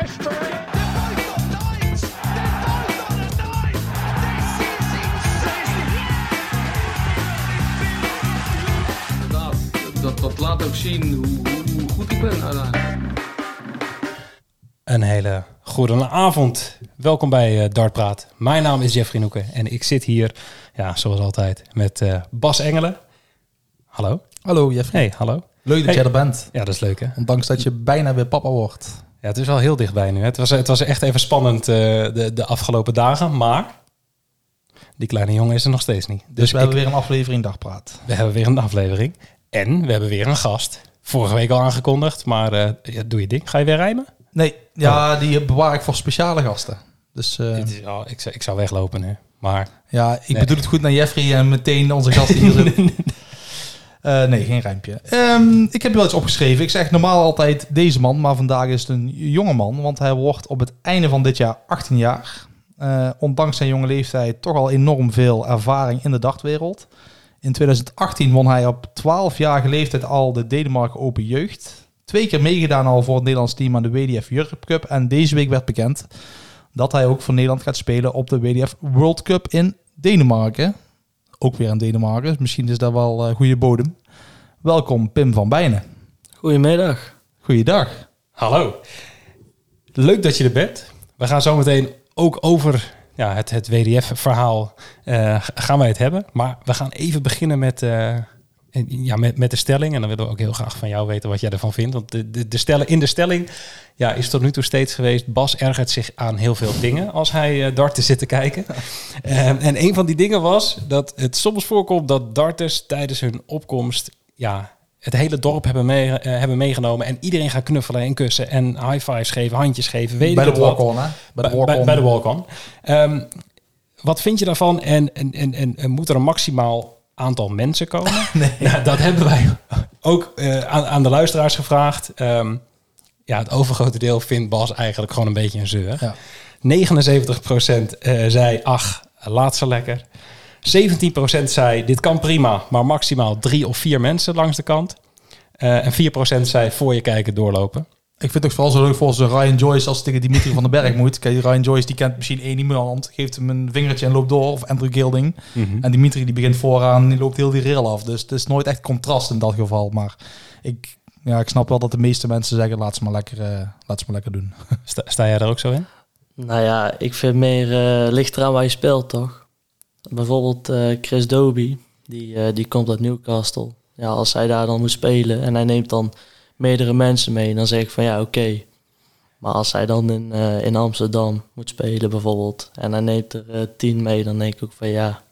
history. Dat, dat laat ook zien hoe, hoe, goed ik ben uiteindelijk. Een hele goede avond. Welkom bij eh, Dartpraat. Mijn naam is Jeffrey Noeken en ik zit hier, ja, zoals altijd, met eh, Bas Engelen. Hallo. Hallo Jeffrey. Hey, hallo. Leuk dat Hey. jij er bent. Ja, dat is leuk hè. Ondanks dat je bijna weer papa wordt. Ja, het is wel heel dichtbij nu. Hè. Het was, het was echt even spannend eh, de, de afgelopen dagen, maar die kleine jongen is er nog steeds niet. Dus, Dus we ik- hebben weer een aflevering Dagpraat. we hebben weer een aflevering en we hebben weer een gast. Vorige week al aangekondigd, maar eh, ja, doe je ding. Ga je weer rijmen? Nee, ja, die bewaar ik voor speciale gasten. Dus Dit is, ik, zou- ik zou weglopen nu, maar ja, ik Nee. bedoel het goed naar Jeffrey en meteen onze gast hier. Eh, nee, geen rijmpje. Ehm, ik heb wel iets opgeschreven. Ik zeg normaal altijd deze man, maar vandaag is het een jonge man. Want hij wordt op het einde van dit jaar 18 jaar. Eh, ondanks zijn jonge leeftijd toch al enorm veel ervaring in de dartwereld. In 2018 won hij op 12-jarige leeftijd al de Denemarken Open Jeugd. Twee keer meegedaan al voor het Nederlands team aan de WDF Europe Cup. En deze week werd bekend dat hij ook voor Nederland gaat spelen op de WDF World Cup in Denemarken. Ook weer in Denemarken, dus misschien is dat wel eh, goede bodem. Welkom Pim van Bijnen. Goedemiddag. Goeiedag. Hallo. Leuk dat je er bent. We gaan zo meteen ook over ja, het, het WDF-verhaal eh, gaan wij het hebben. Maar we gaan even beginnen met, eh, ja, met, met de stelling. En dan willen we ook heel graag van jou weten wat jij ervan vindt. Want de, de, de stelling, in de stelling ja, is tot nu toe steeds geweest... Bas ergert zich aan heel veel dingen als hij eh, darten zit te kijken. Eh, en een van die dingen was dat het soms voorkomt dat darters tijdens hun opkomst... Ja, het hele dorp hebben, mee, eh, hebben meegenomen. En iedereen gaat knuffelen en kussen en high fives geven, handjes geven. Weet Bij de walk-on, hè? Bij de Bij, walk-on. bij, bij de walk-on. Ehm, wat vind je daarvan? En, en, en, en, en moet er een maximaal aantal mensen komen? Nee. Nou, dat hebben wij ook eh, aan, aan de luisteraars gevraagd. Ehm, ja, het overgrote deel vindt Bas eigenlijk gewoon een beetje een zeur. Ja. 79% eh, zei, ach, laat ze lekker. 17% zei, dit kan prima, maar maximaal drie of vier mensen langs de kant. Eh, en 4% zei, voor je kijken doorlopen. Ik vind het ook vooral zo leuk voor zo'n Ryan Joyce als het tegen Dimitri van den Berg moet. Kijk, Ryan Joyce die kent misschien één iemand, geeft hem een vingertje en loopt door. Of Andrew Gilding. En Dimitri die begint vooraan, die loopt heel die rail af. Dus het is nooit echt contrast in dat geval. Maar ik, ja, ik snap wel dat de meeste mensen zeggen, laat ze maar lekker, eh, laat ze maar lekker doen. Sta, sta jij daar ook zo in? Nou ja, ik vind meer eh ligt eraan waar je speelt, toch? Bijvoorbeeld eh, Chris Doby, die, eh, die komt uit Newcastle. Ja, als hij daar dan moet spelen en hij neemt dan meerdere mensen mee, dan zeg ik van ja, oké. Maar als hij dan in, eh, in Amsterdam moet spelen bijvoorbeeld en hij neemt er eh, tien mee, dan denk ik ook van ja,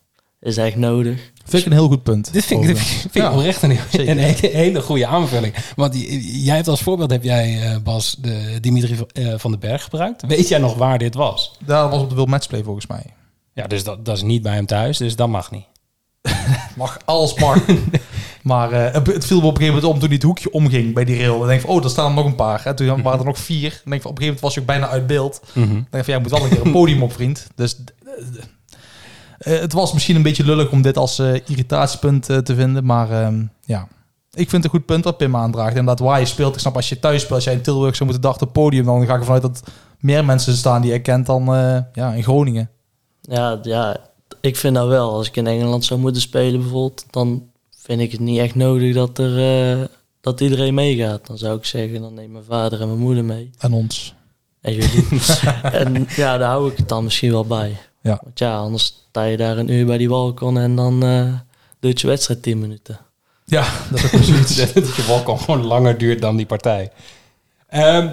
is echt nodig. Vind ik een heel goed punt. Dit vind ik, dit vind ik Ja. oprecht een, een, hele- goede aanvulling. Want die- jij hebt als voorbeeld, heb jij eh, Bas, de Dimitri eh, van den Berg gebruikt. Weet jij nog waar dit was? Daar was op de World Matchplay volgens mij. Ja, dus dat, dat is niet bij hem thuis, dus dat mag niet. Mag, alles mag. maar eh, het viel me op een gegeven moment om toen hij het hoekje omging bij die rail. Dan denk ik van, oh, daar staan er nog een paar. En toen waren er nog vier. Dan denk ik van, op een gegeven moment was je ook bijna uit beeld. Dan denk ik van, ja, je moet wel een keer een podium op, vriend. Dus eh, het was misschien een beetje lullig om dit als eh, irritatiepunt te vinden. Maar ehm, ja, ik vind het een goed punt wat Pim aandraagt. En dat waar je speelt, ik snap als je thuis speelt, als jij in Tilburg zou moeten dachten op het podium, dan ga ik ervan uit dat meer mensen staan die je kent dan eh, ja, in Groningen. Ja, ja, ik vind dat wel. Als ik in Engeland zou moeten spelen bijvoorbeeld, dan vind ik het niet echt nodig dat, er, eh, dat iedereen meegaat. Dan zou ik zeggen, dan neem mijn vader en mijn moeder mee. En ons. En jullie. en ja, daar hou ik het dan misschien wel bij. Ja. Want ja, anders sta je daar een uur bij die balkon en dan eh doet je wedstrijd 10 minuten. Ja, dat is zoiets. dat je walk gewoon langer duurt dan die partij. Ehm,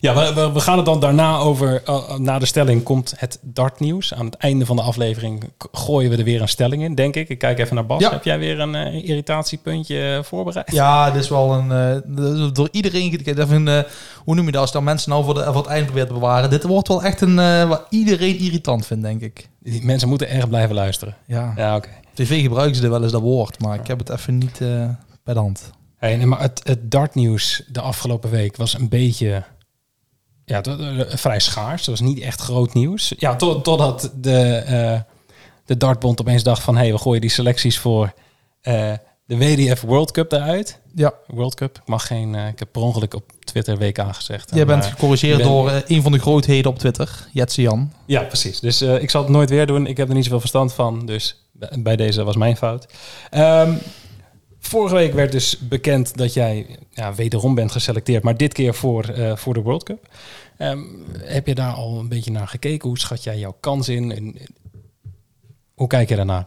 ja, we, we, gaan het dan daarna over. eh, na de stelling komt het dartnieuws. Aan het einde van de aflevering gooien we er weer een stelling in, denk ik. Ik kijk even naar Bas. Ja. Heb jij weer een eh, irritatiepuntje eh, voorbereid? Ja, dit is wel een. eh, door iedereen. Even, eh, hoe noem je dat? Als dan mensen nou voor, de, voor het eind proberen te bewaren. Dit wordt wel echt een. eh, wat iedereen irritant vindt, denk ik. Die mensen moeten erg blijven luisteren. Ja. Ja, oké. TV gebruiken ze er wel eens dat woord, maar ik heb het even niet eh, bij de hand. Hey, nee, maar het, het dartnieuws de afgelopen week was een beetje ja, eh, vrij schaars. Het was niet echt groot nieuws. Ja, tot, totdat de, eh, de dartbond opeens dacht van... hé, hey, we gooien die selecties voor eh, de WDF World Cup eruit. Ja, World Cup. Ik mag geen... ik heb per ongeluk op Twitter WK gezegd. jij En, bent gecorrigeerd ben- door een van de grootheden op Twitter, Jetse Jan. Ja, precies. Dus ik zal het nooit weer doen. Ik heb er niet zoveel verstand van. Dus bij deze was mijn fout. Ehm, vorige week werd dus bekend dat jij ja, wederom bent geselecteerd. Maar dit keer voor, eh, voor de World Cup. Ehm, heb je daar al een beetje naar gekeken? Hoe schat jij jouw kans in? Hoe kijk je daarnaar?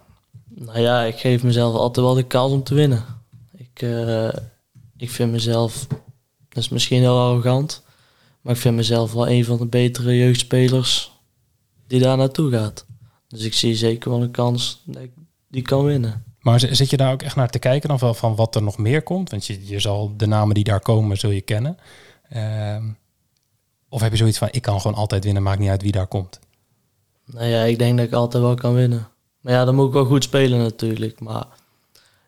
Nou ja, ik geef mezelf altijd wel de kans om te winnen. Ik, eh, ik vind mezelf, dat is misschien heel arrogant, maar ik vind mezelf wel een van de betere jeugdspelers die daar naartoe gaat. Dus ik zie zeker wel een kans dat ik die kan winnen. Maar zit je daar ook echt naar te kijken dan van, van wat er nog meer komt? Want je, je zal de namen die daar komen, zul je kennen. Ehm, of heb je zoiets van, ik kan gewoon altijd winnen, maakt niet uit wie daar komt? Nou ja, ik denk dat ik altijd wel kan winnen. Maar ja, dan moet ik wel goed spelen natuurlijk. Maar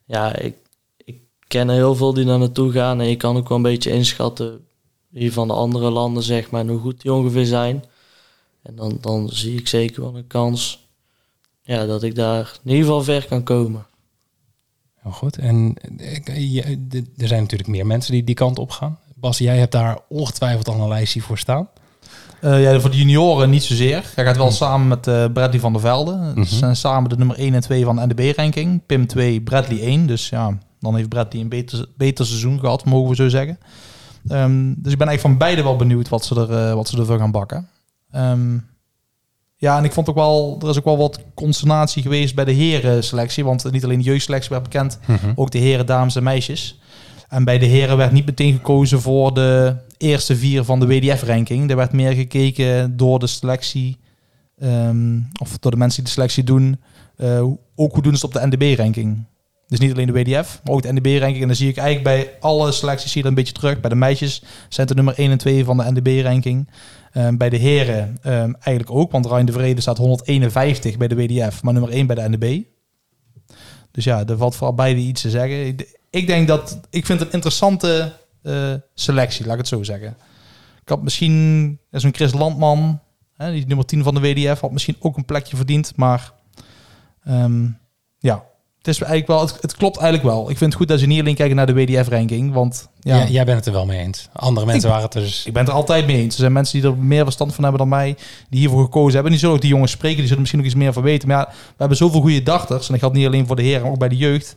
ja, ik, ik ken heel veel die daar naartoe gaan. En je kan ook wel een beetje inschatten wie van de andere landen, zeg maar, en hoe goed die ongeveer zijn. En dan, dan zie ik zeker wel een kans ja, dat ik daar in ieder geval ver kan komen. Heel goed. En er zijn natuurlijk meer mensen die die kant op gaan. Bas, jij hebt daar ongetwijfeld al een lijstje voor staan. Eh, ja, voor de junioren niet zozeer. Hij gaat wel Hm. samen met eh, Bradley van der Velde. Mhm. Ze zijn samen de nummer 1 en 2 van de NDB-ranking. Pim 2, Bradley 1. Dus ja, dan heeft Bradley een beter, beter seizoen gehad, mogen we zo zeggen. Ehm, dus ik ben eigenlijk van beide wel benieuwd wat ze, er, eh, wat ze ervoor gaan bakken. Ehm, ja, en ik vond ook wel, er is ook wel wat consternatie geweest bij de heren selectie. Want niet alleen de jeugdselectie werd bekend, ook de heren, dames en meisjes. En bij de heren werd niet meteen gekozen voor de eerste vier van de WDF-ranking. Er werd meer gekeken door de selectie, ehm, of door de mensen die de selectie doen, eh, ook hoe doen ze het op de NDB-ranking. Dus niet alleen de WDF, maar ook de NDB-ranking. En dan zie ik eigenlijk bij alle selecties dat een beetje terug. Bij de meisjes zijn het de nummer 1 en 2 van de NDB-ranking. Ehm, bij de heren ehm, eigenlijk ook, want Ryan de Vrede staat 151 bij de WDF, maar nummer 1 bij de NDB. Dus ja, er valt voor beide iets te zeggen. Ik, denk dat, ik vind het een interessante eh, selectie, laat ik het zo zeggen. Ik had misschien, zo'n Chris Landman, hè, die nummer 10 van de WDF, had misschien ook een plekje verdiend, maar ehm, ja, het is eigenlijk wel, het, het klopt eigenlijk wel. Ik vind het goed dat ze niet alleen kijken naar de WDF-ranking, want ja, Ja. Jij bent het er wel mee eens. Andere mensen waren het er dus... ik ben het er altijd mee eens. Er zijn mensen die er meer verstand van hebben dan mij, die hiervoor gekozen hebben. Die zullen ook die jongens spreken, die zullen misschien nog iets meer van weten. Maar ja, we hebben zoveel goede dachters. En dat geldt niet alleen voor de heren, maar ook bij de jeugd.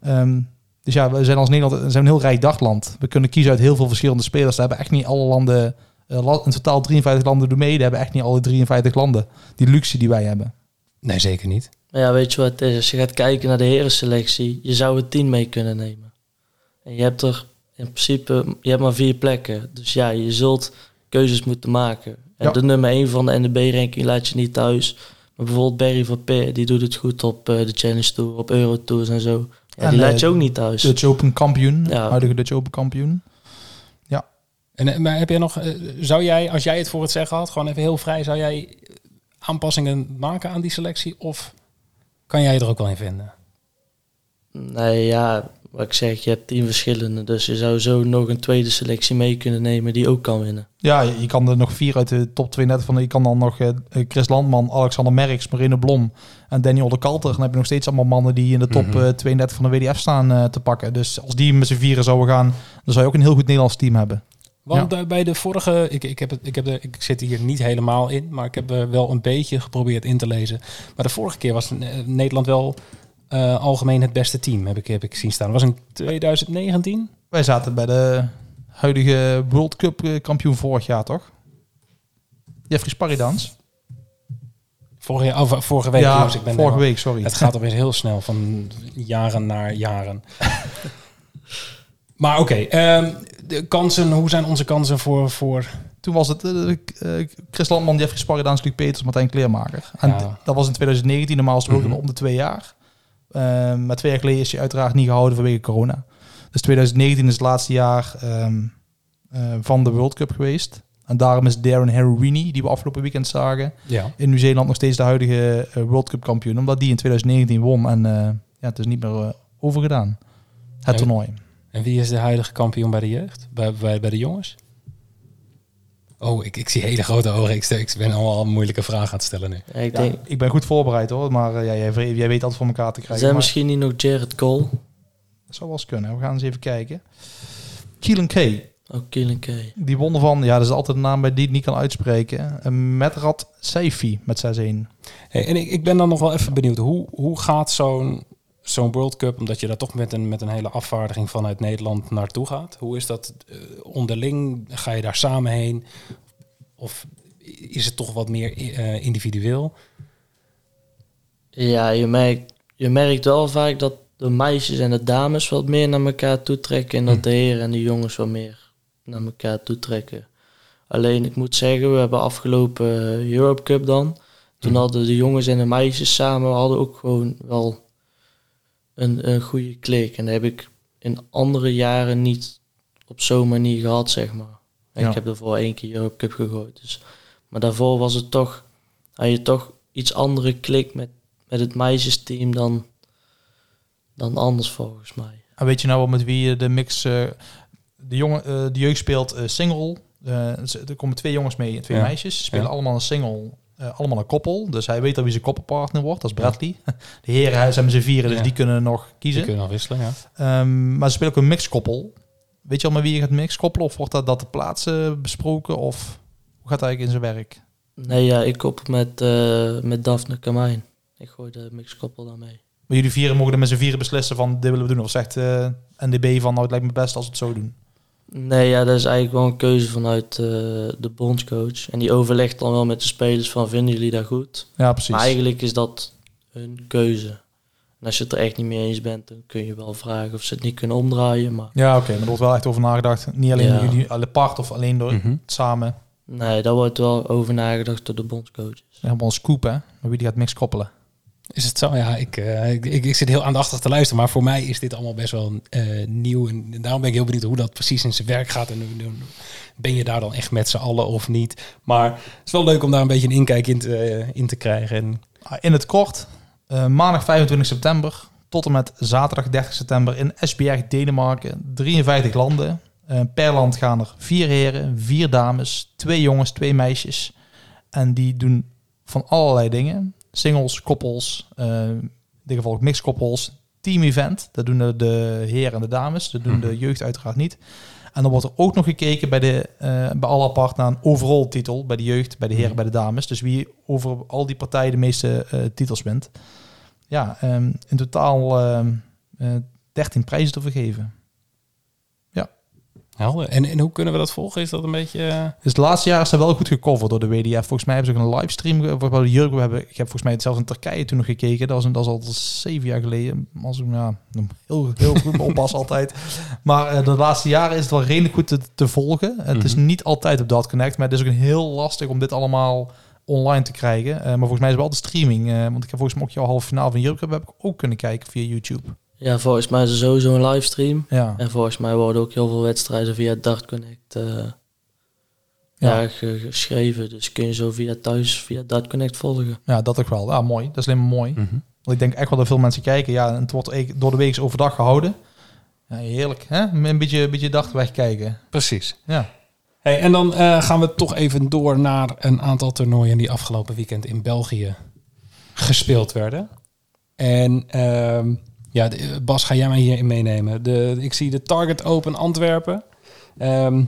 Ehm, dus ja, we zijn als Nederland we zijn een heel rijk dagland. We kunnen kiezen uit heel veel verschillende spelers. Daar hebben echt niet alle landen, eh, in totaal 53 landen doen mee. Daar hebben echt niet alle 53 landen die luxe die wij hebben. Nee, zeker niet. Maar ja, weet je wat het is? Als je gaat kijken naar de herenselectie, je zou het tien mee kunnen nemen. En je hebt er in principe, je hebt maar vier plekken. Dus ja, je zult keuzes moeten maken. En Ja. de nummer 1 van de NDB-ranking laat je niet thuis. Maar bijvoorbeeld Barry van Peer, die doet het goed op eh, de Challenge Tour, op Eurotours en zo. Ja, En, die eh, laat je ook niet thuis. Dutch Open kampioen, Ja. huidige Dutch Open kampioen. En, eh, maar heb jij nog... eh, zou jij, als jij het voor het zeggen had, gewoon even heel vrij... Zou jij aanpassingen maken aan die selectie? Of kan jij je er ook wel in vinden? Nee, ja, wat ik zeg, je hebt tien verschillende. Dus je zou zo nog een tweede selectie mee kunnen nemen die ook kan winnen. Ja, je kan er nog vier uit de top 32 van. Je kan dan nog eh, Chris Landman, Alexander Merks, Marino Blom en Daniel de Kalter. Dan heb je nog steeds allemaal mannen die in de top Mhm. eh, 32 van de WDF staan eh, te pakken. Dus als die met z'n vieren zouden gaan, dan zou je ook een heel goed Nederlands team hebben. Want eh, bij de vorige, ik, ik, heb het, ik, heb de, ik zit hier niet helemaal in, maar ik heb er wel een beetje geprobeerd in te lezen. Maar de vorige keer was eh, Nederland wel eh, algemeen het beste team, heb ik, heb ik zien staan. Dat was in 2019? Wij zaten bij de huidige World Cup eh, kampioen vorig jaar, toch? Jeffrey Sparridans. Vorige, of, vorige week. ja, ik ben vorige helemaal- week, sorry. Het gaat alweer heel snel, van jaren naar jaren. maar oké, ehm, de kansen, hoe zijn onze kansen voor... voor Toen was het eh, Chris Landman, Jeffrey Sparridans, Luc Peters, Martijn Kleermaker. En Ja. dat was in 2019, normaal is het ook Mhm. om de twee jaar. Eh, maar twee jaar geleden is hij uiteraard niet gehouden vanwege corona. Dus 2019 is het laatste jaar ehm, eh, van de World Cup geweest. En daarom is Darren Haruini, die we afgelopen weekend zagen, ja. in Nieuw-Zeeland nog steeds de huidige World Cup kampioen. Omdat die in 2019 won en ja, het is niet meer overgedaan. Het Nee. toernooi. En wie is de huidige kampioen bij de jeugd? Bij, bij, bij de jongens? Oh, ik, ik zie hele grote ogen. Ik, ik ben allemaal moeilijke vragen aan het stellen nu. Ja, ik Ja, denk, ik ben goed voorbereid hoor, maar eh, ja, jij, jij weet altijd voor elkaar te krijgen. zijn maar- misschien niet nog Jared Cole. Dat zou wel eens kunnen. We gaan eens even kijken. Keelan Kay. Ook Keelan Kay. Die wonnen van, ja, dat is altijd een naam bij die ik niet kan uitspreken. Uh, Medrat Seifi met 6-1. Hey, en ik, ik ben dan nog wel even benieuwd. Hoe, hoe gaat zo'n zo'n World Cup, omdat je daar toch met een, met een hele afvaardiging vanuit Nederland naartoe gaat? Hoe is dat uh, onderling? Ga je daar samen heen? Of is het toch wat meer uh, individueel? Ja, je merkt, je merkt wel vaak dat de meisjes en de dames wat meer naar elkaar toetrekken. En dat de heren en de jongens wat meer naar elkaar toetrekken. Alleen ik moet zeggen, we hebben afgelopen Europe Cup dan. Toen hadden de jongens en de meisjes samen hadden ook gewoon wel een, een goede klik. En dat heb ik in andere jaren niet op zo'n manier gehad, zeg maar. Ja. Ik heb ervoor één keer Europe Cup gegooid. Dus. Maar daarvoor was het toch, had je toch iets andere klik met, met het meisjesteam dan, dan anders volgens mij. En weet je nou wel met wie je de mix, uh, de, jongen, uh, de jeugd speelt uh, single. er komen twee jongens mee en twee Ja. meisjes. Ze spelen Ja. allemaal een single, allemaal een koppel. Dus hij weet al wie zijn koppelpartner wordt, dat is Bradley. De heren hebben ze vieren, dus Ja. die kunnen nog Die kiezen. kunnen al wisselen, ja. Ehm, maar ze spelen ook een mixkoppel. Weet je al met wie je gaat mixkoppelen? Of wordt dat, dat de plaatsen besproken? Of hoe gaat het eigenlijk in zijn werk? Nee, ja, ik koppel met, uh, met Daphne Kamijn. Ik gooi de mixkoppel daarmee. Maar jullie vieren mogen er met z'n vieren beslissen van dit willen we doen. Of zegt uh, NDB van nou het lijkt me best als we het zo doen. Nee, ja, dat is eigenlijk wel een keuze vanuit uh, de bondscoach. En die overlegt dan wel met de spelers van vinden jullie dat goed? Ja, precies. Maar eigenlijk is dat hun keuze. En als je het er echt niet mee eens bent, dan kun je wel vragen of ze het niet kunnen omdraaien. Maar Ja, oké. Okay, maar er wordt wel echt over nagedacht. Niet alleen Ja. jullie apart of alleen door Mhm. samen. nee, daar wordt wel over nagedacht door de bondscoaches. Helemaal een scoop, hè? Maar wie die gaat mix koppelen. Is het zo? Ja, ik, eh, ik, ik, zit heel aandachtig te luisteren, maar voor mij is dit allemaal best wel eh, nieuw. En daarom ben ik heel benieuwd hoe dat precies in zijn werk gaat. En ben je daar dan echt met z'n allen of niet? Maar het is wel leuk om daar een beetje een inkijk in te, eh, in te krijgen. En Ah, In het kort, maandag 25 september tot en met zaterdag 30 september in Esbjerg, Denemarken. 53 landen. Per land gaan er vier heren, vier dames, twee jongens, twee meisjes. En die doen van allerlei dingen. Singles, koppels, eh, in dit geval ook mixkoppels. Team event, dat doen de, heren en de dames. Dat doen de jeugd uiteraard niet. En dan wordt er ook nog gekeken bij, de, eh, bij alle apart naar een overall titel. Bij de jeugd, bij de heren, bij de dames. Dus wie over al die partijen de meeste eh, titels wint. Ja, ehm, in totaal ehm, eh 13 prijzen te vergeven. Helder. En, en hoe kunnen we dat volgen? Is dat een beetje... eh, Dus het laatste jaar is dat wel goed gecoverd door de WDF. Volgens mij hebben ze ook een livestream. Voor de Jurgen hebben, ik heb volgens mij zelfs in Turkije toen nog gekeken. Dat was, een, dat is al zeven jaar geleden. Als ik nou, heel, heel goed oppas altijd. Maar eh, de laatste jaren is het wel redelijk goed te, te volgen. Het is niet altijd op dat connect, maar het is ook heel lastig om dit allemaal online te krijgen. Eh, maar volgens mij is het wel de streaming. want ik heb volgens mij ook jouw halve finale van Jurgen heb ik ook kunnen kijken via YouTube. Ja, volgens mij is er sowieso een livestream. Ja, En volgens mij worden ook heel veel wedstrijden via Dart Connect eh, Ja. ja. ge- geschreven. Dus kun je zo via thuis via Dart Connect volgen. ja, dat ook wel. Ja, mooi. Dat is alleen maar mooi. mhm. Want ik denk echt wel dat veel mensen kijken. Ja, en het wordt eigenlijk door de week overdag gehouden. Ja, heerlijk. Hè? Een beetje, een beetje dag wegkijken. Precies. Ja. Hey, en dan eh, gaan we toch even door naar een aantal toernooien die afgelopen weekend in België gespeeld werden. En ehm, ja, de- Bas, ga jij mij hierin meenemen? De, ik zie de Target Open Antwerpen. Ehm,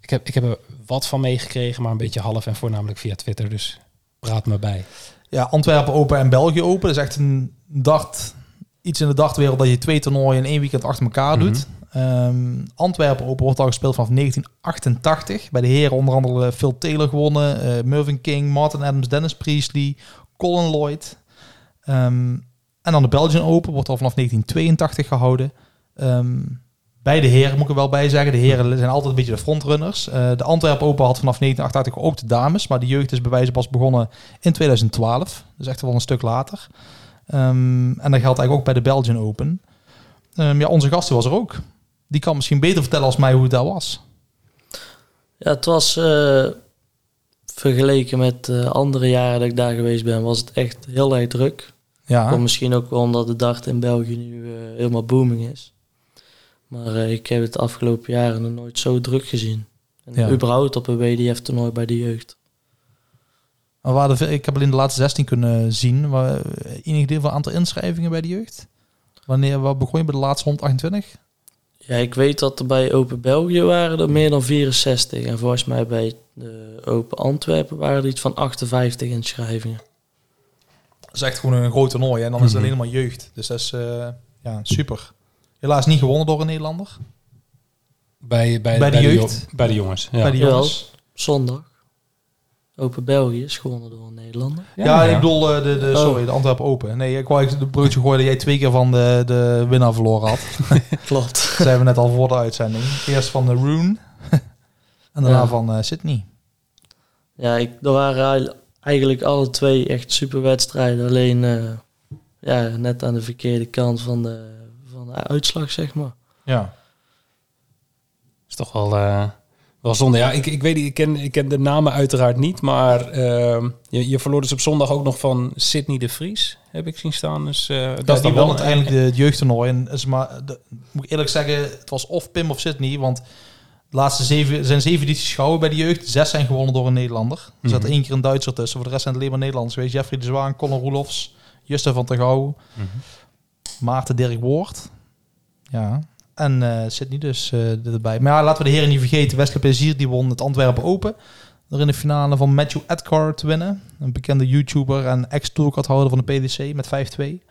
ik, heb, ik heb er wat van meegekregen, maar een beetje half en voornamelijk via Twitter. Dus praat me bij. ja, Antwerpen Open en België Open. Dat is echt een dart, iets in de dartwereld dat je twee toernooien in één weekend achter elkaar doet. Ehm, Antwerpen Open wordt al gespeeld vanaf 1988. Bij de heren onder andere Phil Taylor gewonnen, eh, Mervyn King, Martin Adams, Dennis Priestley, Colin Lloyd. Ehm, en dan de Belgian Open wordt al vanaf 1982 gehouden. Ehm, bij de heren moet ik er wel bij zeggen. De heren zijn altijd een beetje de frontrunners. Eh, de Antwerpen Open had vanaf 1988 ook de dames. Maar de jeugd is bij wijze pas begonnen in 2012. Dus echt wel een stuk later. Ehm, en dat geldt eigenlijk ook bij de Belgian Open. Ehm, ja, onze gasten was er ook. Die kan misschien beter vertellen als mij hoe het daar was. Ja, het was eh, vergeleken met eh, andere jaren dat ik daar geweest ben, was het echt heel erg druk. Ja, Komt misschien ook wel omdat de dart in België nu eh, helemaal booming is. Maar eh, ik heb het de afgelopen jaren nog nooit zo druk gezien. En Ja. überhaupt op een WDF-toernooi bij de jeugd. maar ik heb alleen de laatste 16 kunnen zien. Waar, enig deel van aantal inschrijvingen bij de jeugd. Wanneer wat begon je bij de laatste 128? Ja, ik weet dat er bij Open België waren er meer dan 64. En volgens mij bij de Open Antwerpen waren er iets van 58 inschrijvingen. Dat is echt gewoon een groot toernooi. En dan is het Mhm. alleen maar jeugd. Dus dat is eh, ja, super. Helaas niet gewonnen door een Nederlander. Bij, bij, Bij de jeugd? bij de jongens. Ja, Bij de jongens. Zondag. Open België is gewonnen door een Nederlander. Ja, ik bedoel eh, de, de, Oh. sorry, de Antwerpen Open. Nee, ik wou eigenlijk de broodje gooien dat jij twee keer van de, de winnaar verloren had. Klopt. Dat zeiden we net al voor de uitzending. Eerst van de Rune. en daarna Ja. van eh, Sydney. Ja, ik, er waren eigenlijk alle twee echt super wedstrijden. Alleen eh, ja, net aan de verkeerde kant van de, van de uitslag, zeg maar. Ja. is toch wel, eh, wel zonde. Ja, ik, ik weet niet, ik ken, ik ken de namen uiteraard niet, maar ehm, je, je verloor dus op zondag ook nog van Sydney de Vries, heb ik zien staan. Dus eh, dat Dat is dan wel uiteindelijk de, het jeugdtoernooi. En is maar, de, moet ik eerlijk zeggen, het was of Pim of Sydney. Want de laatste zeven, zijn zeven edities gehouden bij de jeugd. Zes zijn gewonnen door een Nederlander. Er zat Mhm. één keer een Duitser tussen. Voor de rest zijn het alleen maar Nederlanders geweest. Jeffrey de Zwaan, Conor Roelofs, Justin van der Gouw, Mhm. Maarten Dirk Woord. Ja. En eh Sydney dus eh, erbij. Maar ja, laten we de heren niet vergeten. Wesley Plezier die won het Antwerpen Open. Door in de finale van Matthew Edgar te winnen. Een bekende YouTuber en ex-tourcardhouder van de PDC met 5-2.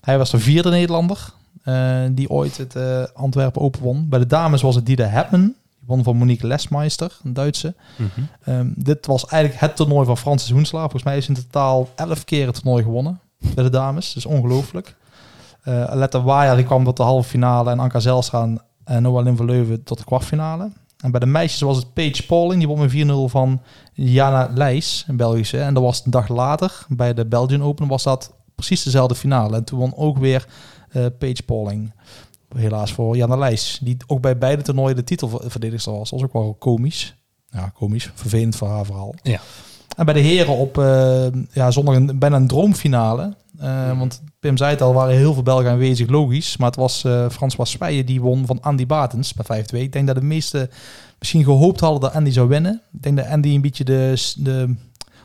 Hij was de vierde Nederlander eh, die ooit het eh, Antwerpen Open won. Bij de dames was het Dida Hepman. Won van Monique Lesmeister, een Duitse. Mhm. Ehm, dit was eigenlijk het toernooi van Francis Hoensla. Volgens mij is in totaal 11 keer het toernooi gewonnen bij de dames. Dus ongelooflijk. Eh Aletta Waaier die kwam tot de halve finale en Anka Zelstra en Noah Lin van Leuven tot de kwartfinale. En bij de meisjes was het Paige Pauling. Die won met 4-0 van Jana Leijs, een Belgische. En dat was een dag later, bij de Belgian Open, was dat precies dezelfde finale. En toen won ook weer eh Paige Pauling. Helaas voor Jana Leijs, die ook bij beide toernooien de titelverdedigster was. Dat was ook wel komisch. Ja, komisch. Vervelend voor haar verhaal. Ja. En bij de heren op eh, ja, zondag een, bijna een droomfinale. Eh, Want Pim zei het al, waren heel veel Belgen aanwezig, logisch. Maar het was eh François die won van Andy Batens bij 5-2. Ik denk dat de meesten misschien gehoopt hadden dat Andy zou winnen. Ik denk dat Andy een beetje de, de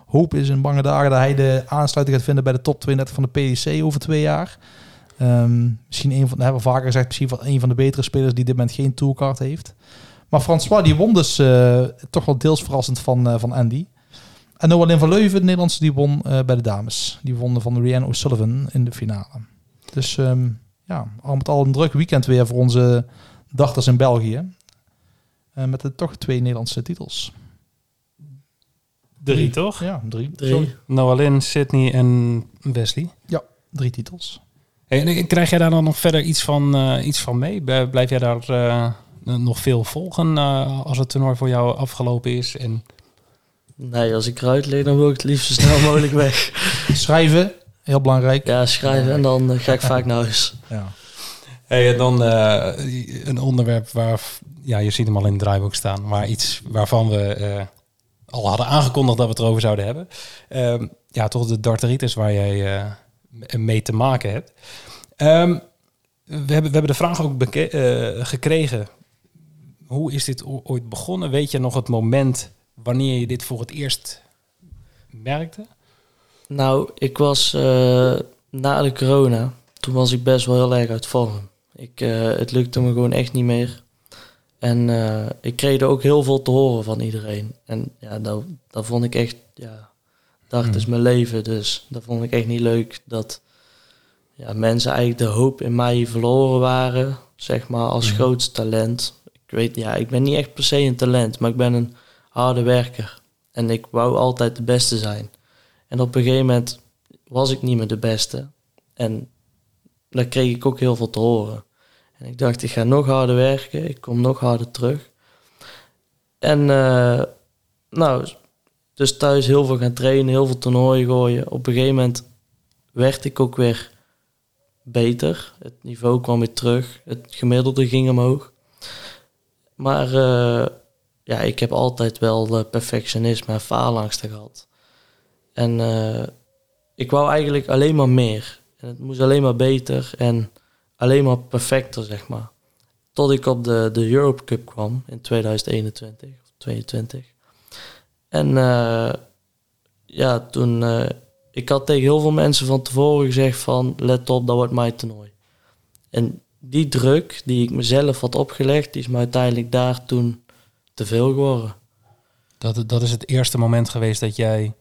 hoop is in bange dagen dat hij de aansluiting gaat vinden bij de top 32 van de PDC over twee jaar. Ehm, misschien een van, hebben we vaker gezegd, misschien van een van de betere spelers die dit moment geen toolcard heeft. Maar François die won dus eh, toch wel deels verrassend van, eh, van Andy. En Noah Lin van Leuven, de Nederlandse, die won eh, bij de dames. Die won van Rianne O'Sullivan in de finale. Dus ehm, ja, al met al een druk weekend weer voor onze dachters in België. Eh, met de toch twee Nederlandse titels. Drie, toch? Ja, drie. Drie. Sydney en Wesley. Drie titels. Hey, en krijg jij daar dan nog verder iets van, eh, iets van mee? Blijf jij daar eh, nog veel volgen eh, als het toernooi voor jou afgelopen is? En Nee, als ik eruit lig, dan wil ik het liefst zo snel mogelijk weg. Schrijven, heel belangrijk. Ja, schrijven en dan ga ik vaak naar huis. Ja. Hey, en dan eh, een onderwerp waar, ja, je ziet hem al in het draaiboek staan, maar iets waarvan we eh, al hadden aangekondigd dat we het erover zouden hebben. Ehm, ja, toch de darteritis waar jij eh, mee te maken hebt. Ehm, we, hebben, we hebben de vraag ook eh, gekregen. Hoe is dit ooit begonnen? Weet je nog het moment wanneer je dit voor het eerst merkte? Nou, ik was eh, na de corona, toen was ik best wel heel erg uit vorm. Ik, eh, het lukte me gewoon echt niet meer. En ik kreeg er ook heel veel te horen van iedereen. En ja, dat, dat vond ik echt, ja, dacht Hmm. is mijn leven. Dus dat vond ik echt niet leuk dat ja, mensen eigenlijk de hoop in mij verloren waren, zeg maar, als Mhm. grootste talent. Ik weet, ja, ik ben niet echt per se een talent, maar ik ben een harde werker. En ik wou altijd de beste zijn. En op een gegeven moment was ik niet meer de beste. En daar kreeg ik ook heel veel te horen. En ik dacht, ik ga nog harder werken. Ik kom nog harder terug. En eh, nou, dus thuis heel veel gaan trainen, heel veel toernooien gooien. Op een gegeven moment werd ik ook weer beter. Het niveau kwam weer terug. Het gemiddelde ging omhoog. Maar eh, ja, ik heb altijd wel perfectionisme en faalangsten gehad. En eh, ik wou eigenlijk alleen maar meer. En het moest alleen maar beter en alleen maar perfecter, zeg maar. Tot ik op de, de Europe Cup kwam in 2021 of 22. En eh, ja, toen... eh, ik had tegen heel veel mensen van tevoren gezegd van... Let op, dat wordt mijn toernooi. En die druk die ik mezelf had opgelegd, die is me uiteindelijk daar toen te veel geworden. Dat, dat is het eerste moment geweest dat jij...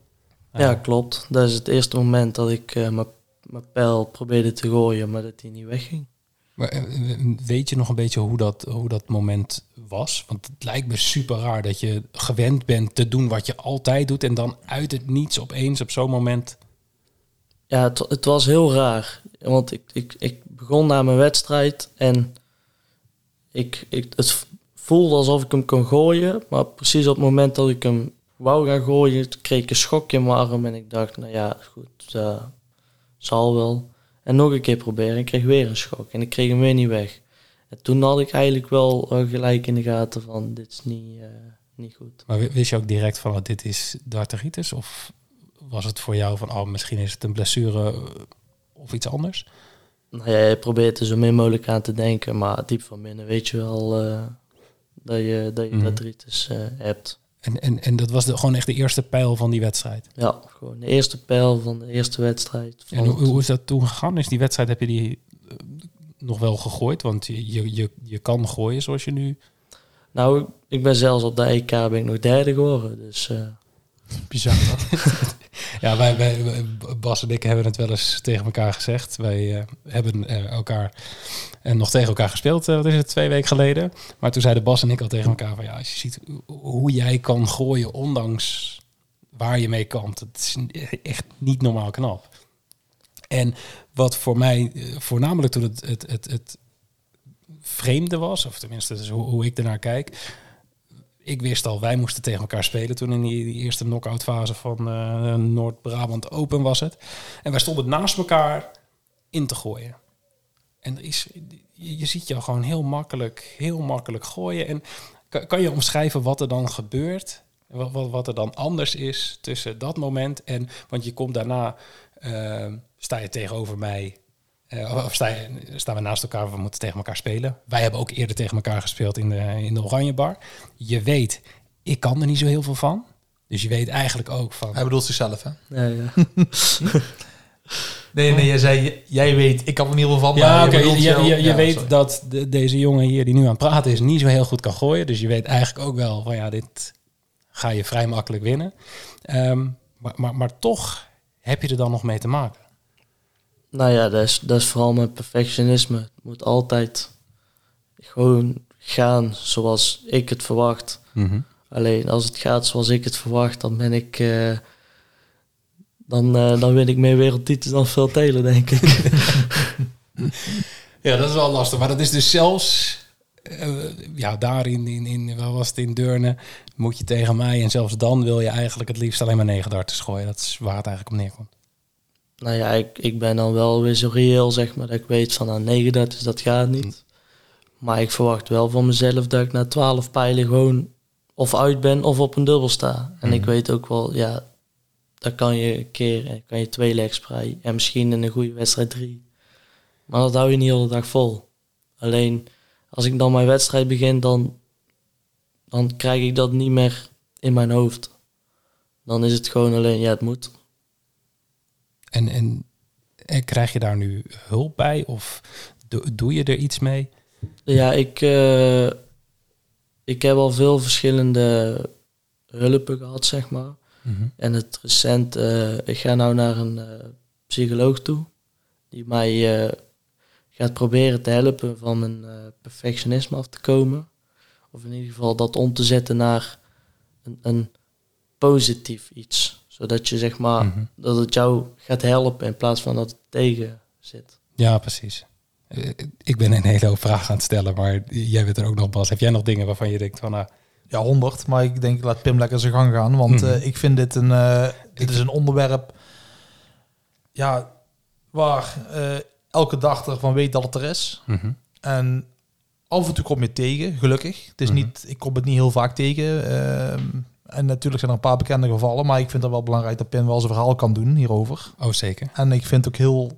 Ja, klopt. Dat is het eerste moment dat ik eh, mijn mijn pijl probeerde te gooien, maar dat die niet wegging. Maar, eh, weet je nog een beetje hoe dat, hoe dat moment was? Want het lijkt me super raar dat je gewend bent te doen wat je altijd doet... en dan uit het niets opeens op zo'n moment... Ja, het, was heel raar. Want ik, ik, ik begon na mijn wedstrijd en ik, ik, het voelde alsof ik hem kon gooien. Maar precies op het moment dat ik hem wou gaan gooien, kreeg ik een schokje in mijn arm. En ik dacht, nou ja, goed, uh, zal wel. En nog een keer proberen. Ik kreeg weer een schok en ik kreeg hem weer niet weg. En toen had ik eigenlijk wel uh, gelijk in de gaten van, dit is niet, uh, niet goed. Maar wist je ook direct van, wat dit is darteritis? Of was het voor jou van, oh, misschien is het een blessure of iets anders? Nou ja, je probeert er zo min mogelijk aan te denken, maar diep van binnen weet je wel uh, dat je, dat je artritis uh, hebt. En, en, en dat was de, gewoon echt de eerste pijl van die wedstrijd? Ja, gewoon de eerste pijl van de eerste wedstrijd. En hoe, hoe is dat toen gegaan? Is die wedstrijd, heb je die uh, nog wel gegooid? Want je, je, je, je kan gooien zoals je nu... Nou, ik, ik ben zelfs op de EK ben ik nog derde geworden, dus... Uh, Bizar Ja, wij, Bas en ik hebben het wel eens tegen elkaar gezegd. Wij uh, hebben elkaar en nog tegen elkaar gespeeld, uh, wat is het, twee weken geleden. Maar toen zeiden Bas en ik al tegen elkaar van ja, als je ziet hoe jij kan gooien, ondanks waar je mee kan, dat is echt niet normaal knap. En wat voor mij voornamelijk toen het, het, het, het vreemde was, of tenminste dus hoe, hoe ik ernaar kijk, ik wist al, wij moesten tegen elkaar spelen toen in die, eerste knock-out fase van uh, Noord-Brabant Open was het. En wij stonden naast elkaar in te gooien. En er is, je, je ziet jou gewoon heel makkelijk, heel makkelijk gooien. En kan, je omschrijven wat er dan gebeurt? Wat, wat, wat, er dan anders is tussen dat moment en... Want je komt daarna, uh, sta je tegenover mij... Uh, of sta staan we naast elkaar, we moeten tegen elkaar spelen. Wij hebben ook eerder tegen elkaar gespeeld in de, in de Oranje Bar. Je weet, ik kan er niet zo heel veel van. Dus je weet eigenlijk ook van... Hij bedoelt zichzelf, hè? Ja, ja. nee, nee, jij zei, jij weet, ik kan er niet heel veel van. Ja, oké, okay, je, je, je, je ja, weet sorry. dat de, deze jongen hier die nu aan het praten is, niet zo heel goed kan gooien. Dus je weet eigenlijk ook wel van ja, dit ga je vrij makkelijk winnen. Um, maar, maar, maar toch heb je er dan nog mee te maken. Nou ja, dat is, dat is vooral mijn perfectionisme. Het moet altijd gewoon gaan zoals ik het verwacht. Mhm. Mm -hmm. Alleen als het gaat zoals ik het verwacht, dan ben ik. Uh, dan, uh, dan win ik meer wereldtitels dan veel telen, denk ik. ja, dat is wel lastig. Maar dat is dus zelfs. Uh, ja, daar in, in, in, waar was het in Deurne, moet je tegen mij. En zelfs dan wil je eigenlijk het liefst alleen maar negen darten gooien. Dat is waar het eigenlijk op neerkomt. Nou ja, ik, ik ben dan wel weer zo reëel, zeg maar, dat ik weet van nou, 9 darts, dat gaat niet. Mm. Maar ik verwacht wel van mezelf dat ik na 12 pijlen gewoon of uit ben of op een dubbel sta. En mm. ik weet ook wel, ja, dan kan je een keer, kan je twee legs vrij en misschien in een goede wedstrijd drie. Maar dat hou je niet de hele dag vol. Alleen als ik dan mijn wedstrijd begin, dan, dan krijg ik dat niet meer in mijn hoofd. Dan is het gewoon alleen, ja, het moet. En, en, en, krijg je daar nu hulp bij of do, doe je er iets mee? Ja, ik, uh, ik heb al veel verschillende hulpen gehad, zeg maar. Mm -hmm. En het recent, uh, ik ga nou naar een uh, psycholoog toe, die mij gaat proberen te helpen van mijn perfectionisme af te komen. Of in ieder geval dat om te zetten naar een, een positief iets zodat je zeg maar, Mhm. mm -hmm. dat het jou gaat helpen in plaats van dat het tegen zit. Ja, precies. Uh, ik ben een hele hoop vragen aan het stellen, maar jij bent er ook nog, Bas. Heb jij nog dingen waarvan je denkt van... Uh... Ja, honderd. Maar ik denk, laat Pim lekker zijn gang gaan. Want mm -hmm. uh, ik vind dit een, uh, dit is een onderwerp... Ja, waar elke dag ervan weet dat het er is. Mm -hmm. En af en toe kom je tegen, gelukkig. Het is Mhm. niet, ik kom het niet heel vaak tegen. Ehm, en natuurlijk zijn er een paar bekende gevallen, maar ik vind het wel belangrijk dat Pim wel zijn verhaal kan doen hierover. Oh, zeker. En ik vind het ook heel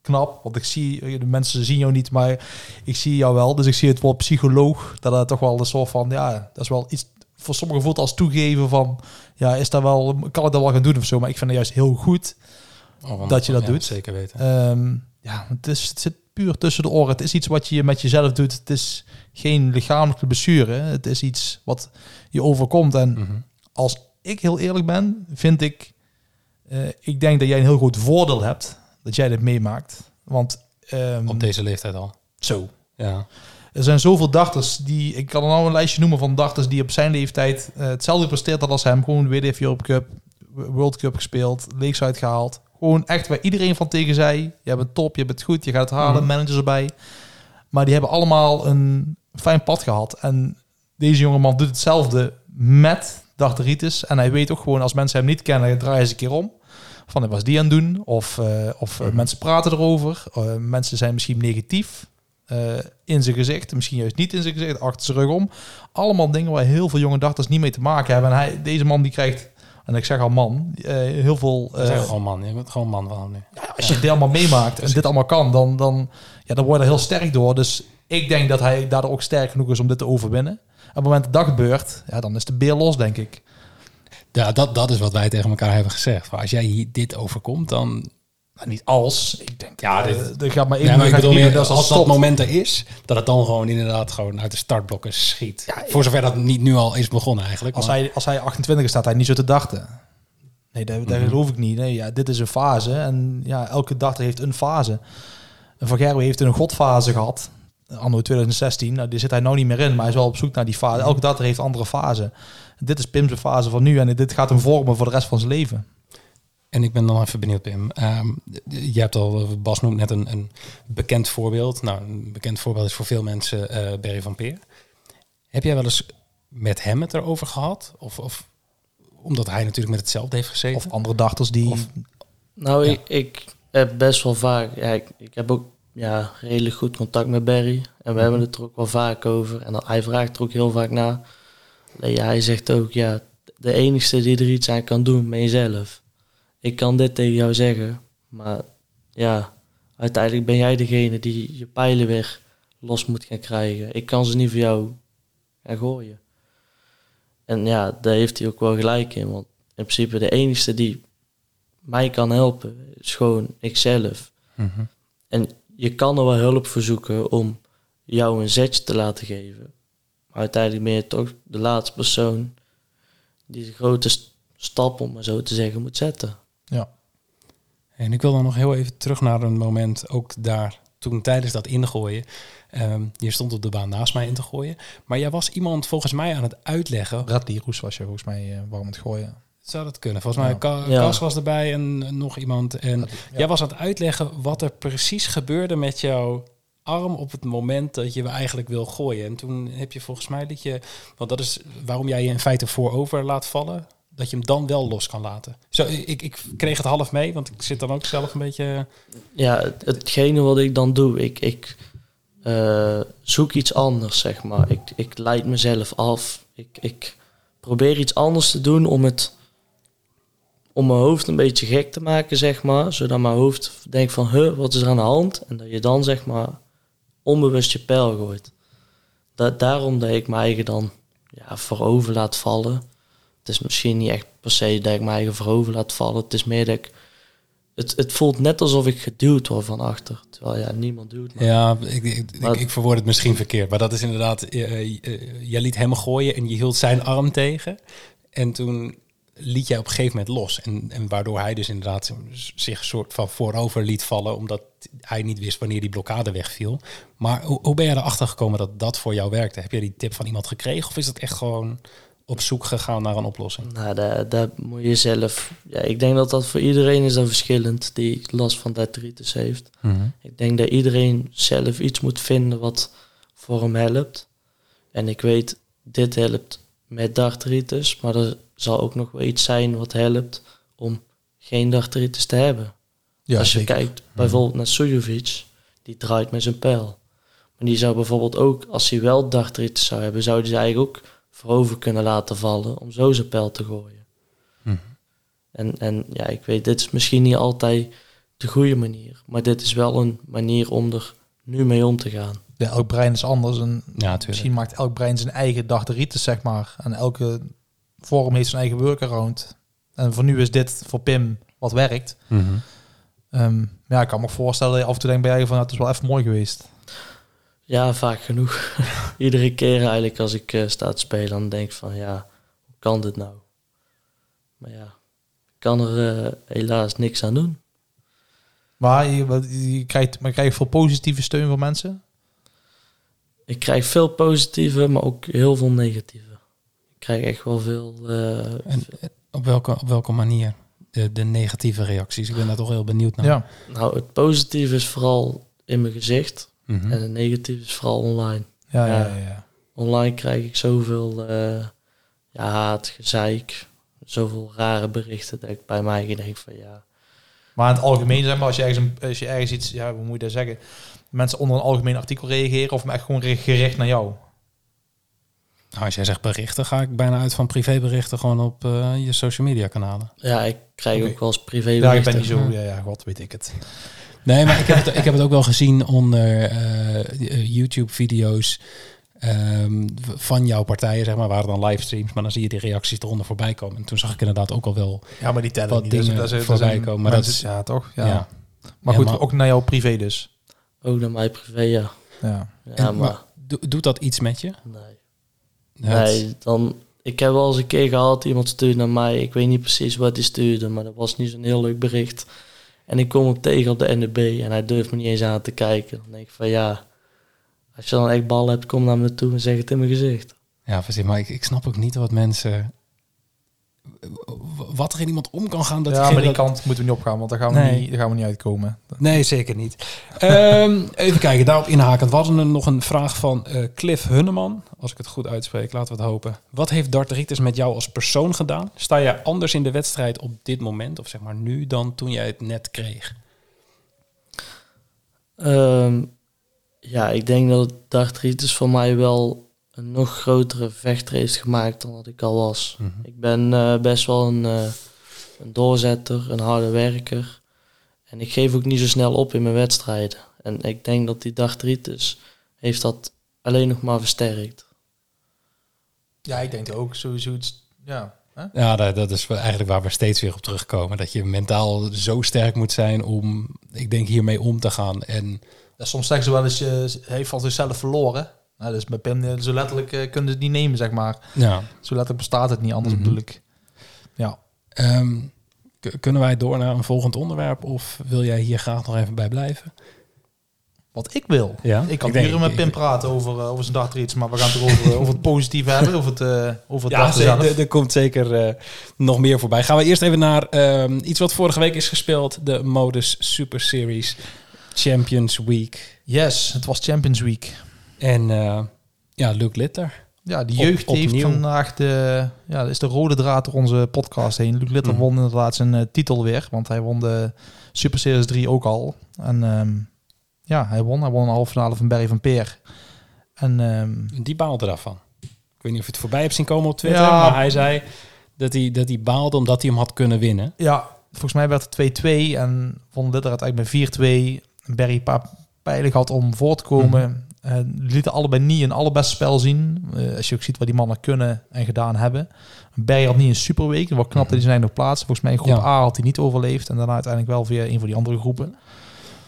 knap, want ik zie, de mensen zien jou niet, maar ik zie jou wel. Dus ik zie het wel psycholoog, dat het toch wel een soort van, ja, dat is wel iets, voor sommigen voelt als toegeven van, ja, is dat wel, kan ik dat wel gaan doen of zo, maar ik vind het juist heel goed Oh, dat je dat ja, doet. Zeker weten. Um, ja, het, is, het zit puur tussen de oren. Het is iets wat je met jezelf doet. Het is geen lichamelijke blessure. Het is iets wat je overkomt. En Mhm. Als ik heel eerlijk ben, vind ik... eh, ik denk dat jij een heel goed voordeel hebt dat jij dit meemaakt. Want ehm, Op deze leeftijd al. zo. Ja. Er zijn zoveel dachters die... Ik kan er nou een lijstje noemen van dachters die op zijn leeftijd eh, hetzelfde presteert had als hem. Gewoon WDF Europe Cup, World Cup gespeeld, leeks uitgehaald. Gewoon echt waar iedereen van tegen zei... Je bent top, je bent goed, je gaat het halen, Mhm. managers erbij. Maar die hebben allemaal een fijn pad gehad. En deze jongeman doet hetzelfde met dachteritis. En hij weet ook gewoon, als mensen hem niet kennen, draaien ze een keer om. Van, wat was die aan het doen? Of, eh, of eh, Mhm. mensen praten erover. Eh, mensen zijn misschien negatief in zijn gezicht. Misschien juist niet in zijn gezicht, achter zijn rug om. Allemaal dingen waar heel veel jonge dachters niet mee te maken hebben. En hij, deze man die krijgt, en ik zeg al man, heel veel... Uh, zeg gewoon man. Je bent gewoon man van nu. als je dit allemaal meemaakt en dit allemaal kan, dan, dan, ja, dan word je er heel sterk door. Dus ik denk dat hij daardoor ook sterk genoeg is om dit te overwinnen. Op het moment dat dat gebeurt, ja, dan is de beer los, denk ik. Ja, dat, dat is wat wij tegen elkaar hebben gezegd. Maar als jij hier dit overkomt, dan... Maar niet als. Ik denk, Ja, dit- er gaat maar één Ja, maar ik bedoel meer, als, het dat moment er is, dat het dan gewoon inderdaad gewoon uit de startblokken schiet. Voor zover dat niet nu al is begonnen eigenlijk. Als maar- hij, als hij 28 is, staat hij niet zo te dachten. Nee, dat, dat Mhm. geloof ik niet. Nee, ja, dit is een fase. En ja, elke dachter heeft een fase. En Van Gerwen heeft een godfase gehad. Anno 2016. Nou, die zit hij nou niet meer in, maar hij is wel op zoek naar die fase. Elke dachter heeft andere fase. Dit is Pim's fase van nu. En dit gaat hem vormen voor de rest van zijn leven. En ik ben dan even benieuwd, Pim. Ehm, je hebt al, Bas noemt net een, een bekend voorbeeld. Nou, een bekend voorbeeld is voor veel mensen eh Barry van Peer. Heb jij wel eens met hem het erover gehad? Of, of omdat hij natuurlijk met hetzelfde heeft gezeten? Of andere dachters die... Of- Nou, Ja. ik, ik heb best wel vaak... Ja, ik, ik heb ook ja, redelijk goed contact met Barry. En we hebben het er ook wel vaak over. En dan, hij vraagt er ook heel vaak naar. Alleen, ja, hij zegt ook, ja, de enigste die er iets aan kan doen, ben jezelf. Ik kan dit tegen jou zeggen, maar ja, uiteindelijk ben jij degene die je pijlen weer los moet gaan krijgen. Ik kan ze niet voor jou gaan gooien. En ja, daar heeft hij ook wel gelijk in. Want in principe de enigste die mij kan helpen, is gewoon ikzelf. Mhm. En je kan er wel hulp voor zoeken om jou een zetje te laten geven. Maar uiteindelijk ben je toch de laatste persoon die de grote st- stap, om maar zo te zeggen, moet zetten. ja. En ik wil dan nog heel even terug naar een moment, ook daar, toen tijdens dat ingooien. Ehm, je stond op de baan naast mij in te gooien. Maar jij was iemand volgens mij aan het uitleggen. Bradley Roes was je volgens mij eh, warm het gooien. Zou dat kunnen? Volgens mij Ja. Ka- Ja. Kas was erbij en nog iemand. En Ja. jij was aan het uitleggen wat er precies gebeurde met jouw arm op het moment dat je eigenlijk wil gooien. En toen heb je volgens mij dat je, want dat is waarom jij je in feite voorover laat vallen, dat je hem dan wel los kan laten. Zo, ik, ik kreeg het half mee, want ik zit dan ook zelf een beetje. Ja, het- hetgene wat ik dan doe, ik, ik eh, zoek iets anders, zeg maar. Ik, ik leid mezelf af. Ik, ik probeer iets anders te doen om het om mijn hoofd een beetje gek te maken, zeg maar. Zodat mijn hoofd denkt van, huh, wat is er aan de hand? En dat je dan, zeg maar, onbewust je pijl gooit. Dat, daarom dat ik mijn eigen dan ja, voorover laat vallen. Het is misschien niet echt per se dat ik mijn eigen voorover laat vallen. Het is meer dat ik... Het, het voelt net alsof ik geduwd word van achter. Terwijl ja, niemand duwt me. Ja, ik, ik, Maar- ik, ik verwoord het misschien verkeerd, maar dat is inderdaad. eh, eh, eh, jij liet hem gooien en je hield zijn arm tegen. En toen liet jij op een gegeven moment los. En, en waardoor hij dus inderdaad zich soort van voorover liet vallen, omdat hij niet wist wanneer die blokkade wegviel. Maar hoe, hoe ben jij erachter gekomen dat dat voor jou werkte? Heb jij die tip van iemand gekregen of is dat echt gewoon op zoek gegaan naar een oplossing? Nou, daar, daar moet je zelf... Ja, ik denk dat dat voor iedereen is dan verschillend die last van detritus heeft. Ik denk dat iedereen zelf iets moet vinden wat voor hem helpt. En ik weet, dit helpt met dartritis, maar er zal ook nog wel iets zijn wat helpt om geen dartritis te hebben. Ja, Als je zeker. kijkt bijvoorbeeld naar Sujovic, die draait met zijn pijl. Maar die zou bijvoorbeeld ook, als hij wel dartritis zou hebben, zou hij ze eigenlijk ook voorover kunnen laten vallen om zo zijn pijl te gooien. Mhm. En, en ja, ik weet, dit is misschien niet altijd de goede manier, maar dit is wel een manier om er nu mee om te gaan. Ja, elk brein is anders. En Ja, natuurlijk. misschien maakt elk brein zijn eigen dachteritis, zeg maar. En elke vorm heeft zijn eigen workaround. En voor nu is dit voor Pim wat werkt. Ehm, ja, ik kan me voorstellen, dat je af en toe denkt bij je van, "Nou, het is wel even mooi geweest. Ja, vaak genoeg. Iedere keer eigenlijk als ik eh, sta te spelen, dan denk ik van ja, hoe kan dit nou? Maar ja, ik kan er eh, helaas niks aan doen. Maar je, krijgt, maar krijg je veel positieve steun van mensen? Ik krijg veel positieve, maar ook heel veel negatieve. Ik krijg echt wel veel. eh, En eh, op welke, op welke manier? De, de negatieve reacties. Ik ben daar toch heel benieuwd naar. Ja. nou, het positieve is vooral in mijn gezicht Mhm. en het negatieve is vooral online. Ja, ja, Ja. ja. Online krijg ik zoveel eh ja, haat, gezeik, zoveel rare berichten dat ik bij mij denk van ja, Maar in het algemeen, zeg maar, als je ergens, een- als je ergens iets, ja, hoe moet je dat zeggen? Mensen onder een algemeen artikel reageren of echt gewoon gericht naar jou? Nou, als jij zegt berichten, ga ik bijna uit van privéberichten gewoon op eh, je social media kanalen. ja, ik krijg ook wel eens privé Ja, ik ben niet zo, ja, ja, god weet ik het. Nee, maar ik heb het, ik heb het ook wel gezien onder eh, YouTube-video's ehm, van jouw partijen, zeg maar, waren dan livestreams, maar dan zie je die reacties eronder voorbij komen. En toen zag ik inderdaad ook al wel, Ja, maar die tellen Wat niet. Dat is- dingen dat is- dat voorbij komen, maar dat is- ja, toch? Ja. ja. Maar Ja, goed, maar- ook naar jou privé dus. Ook naar mij privé, ja. Ja. Ja, En- maar, maar do- doet dat iets met je? nee. Het- Nee, dan... Ik heb wel eens een keer gehad, iemand stuurde naar mij. Ik weet niet precies wat hij stuurde, maar dat was niet zo'n heel leuk bericht. En ik kom hem tegen op de NDB en hij durft me niet eens aan te kijken. Dan denk ik van ja, als je dan echt bal hebt, kom naar me toe en zeg het in mijn gezicht. Ja, precies. Maar ik, ik snap ook niet wat mensen... Wat er in iemand om kan gaan. Dat ja, maar die dat- kant moeten we niet opgaan, want daar gaan we, Nee. niet, daar gaan we niet uitkomen. Nee, zeker niet. Ehm, even kijken, daarop inhakend. We hadden er nog een vraag van eh, Cliff Hunneman. Als ik het goed uitspreek, laten we het hopen. Wat heeft Darteritis met jou als persoon gedaan? Sta jij anders in de wedstrijd op dit moment, of zeg maar nu, dan toen jij het net kreeg? Ehm, ja, ik denk dat dartritis voor mij wel een nog grotere vechter heeft gemaakt dan dat ik al was. Mhm. Ik ben eh, best wel een, eh, een doorzetter, een harde werker. En ik geef ook niet zo snel op in mijn wedstrijden. En ik denk dat die dartritis heeft dat alleen nog maar versterkt. Ja, ik denk ook sowieso iets. Ja. Hè? Ja, dat, dat is eigenlijk waar we steeds weer op terugkomen. Dat je mentaal zo sterk moet zijn om, ik denk, hiermee om te gaan. En Ja, soms zeggen ze wel eens, je heeft van zichzelf verloren. Nou, dus met Pim, eh, zo letterlijk eh, kunnen ze het niet nemen, zeg maar. ja, Zo letterlijk bestaat het niet, anders Mhm. bedoel ik. Ja. Ehm, kunnen wij door naar een volgend onderwerp? Of wil jij hier graag nog even bij blijven? Wat ik wil. Ja, Ik kan ik hier met Pim praten over, eh, over zijn dartriets, maar we gaan het over, over het positieve hebben, over het, eh over het Ja, zeker, er, er komt zeker nog meer voorbij. Gaan we eerst even naar ehm, iets wat vorige week is gespeeld. De Modus Super Series Champions Week. Yes, het was Champions Week. En eh, ja, Luke Litter. Ja, Op- jeugd heeft vandaag de, ja, is de rode draad door onze podcast heen. Luc Litter Mhm. won inderdaad zijn eh, titel weer, want hij won de Super Series 3 ook al. En ehm, ja, hij won. Hij won een halve finale van Barry van Peer. En ehm, Die baalde daarvan. Ik weet niet of je het voorbij hebt zien komen op Twitter. Ja. Maar hij zei dat hij, dat hij baalde omdat hij hem had kunnen winnen. ja, volgens mij werd het 2-2 en won Litter uiteindelijk met 4-2. Barry een paar pijlen gehad om voor te komen. Eh, die lieten allebei niet een allerbeste spel zien. Eh, als je ook ziet wat die mannen kunnen en gedaan hebben. Barry had niet een superweek. Wat knap dat hij zijn nog plaatsen. Volgens mij in groep Ja. A had hij niet overleefd. En daarna uiteindelijk wel via een van die andere groepen.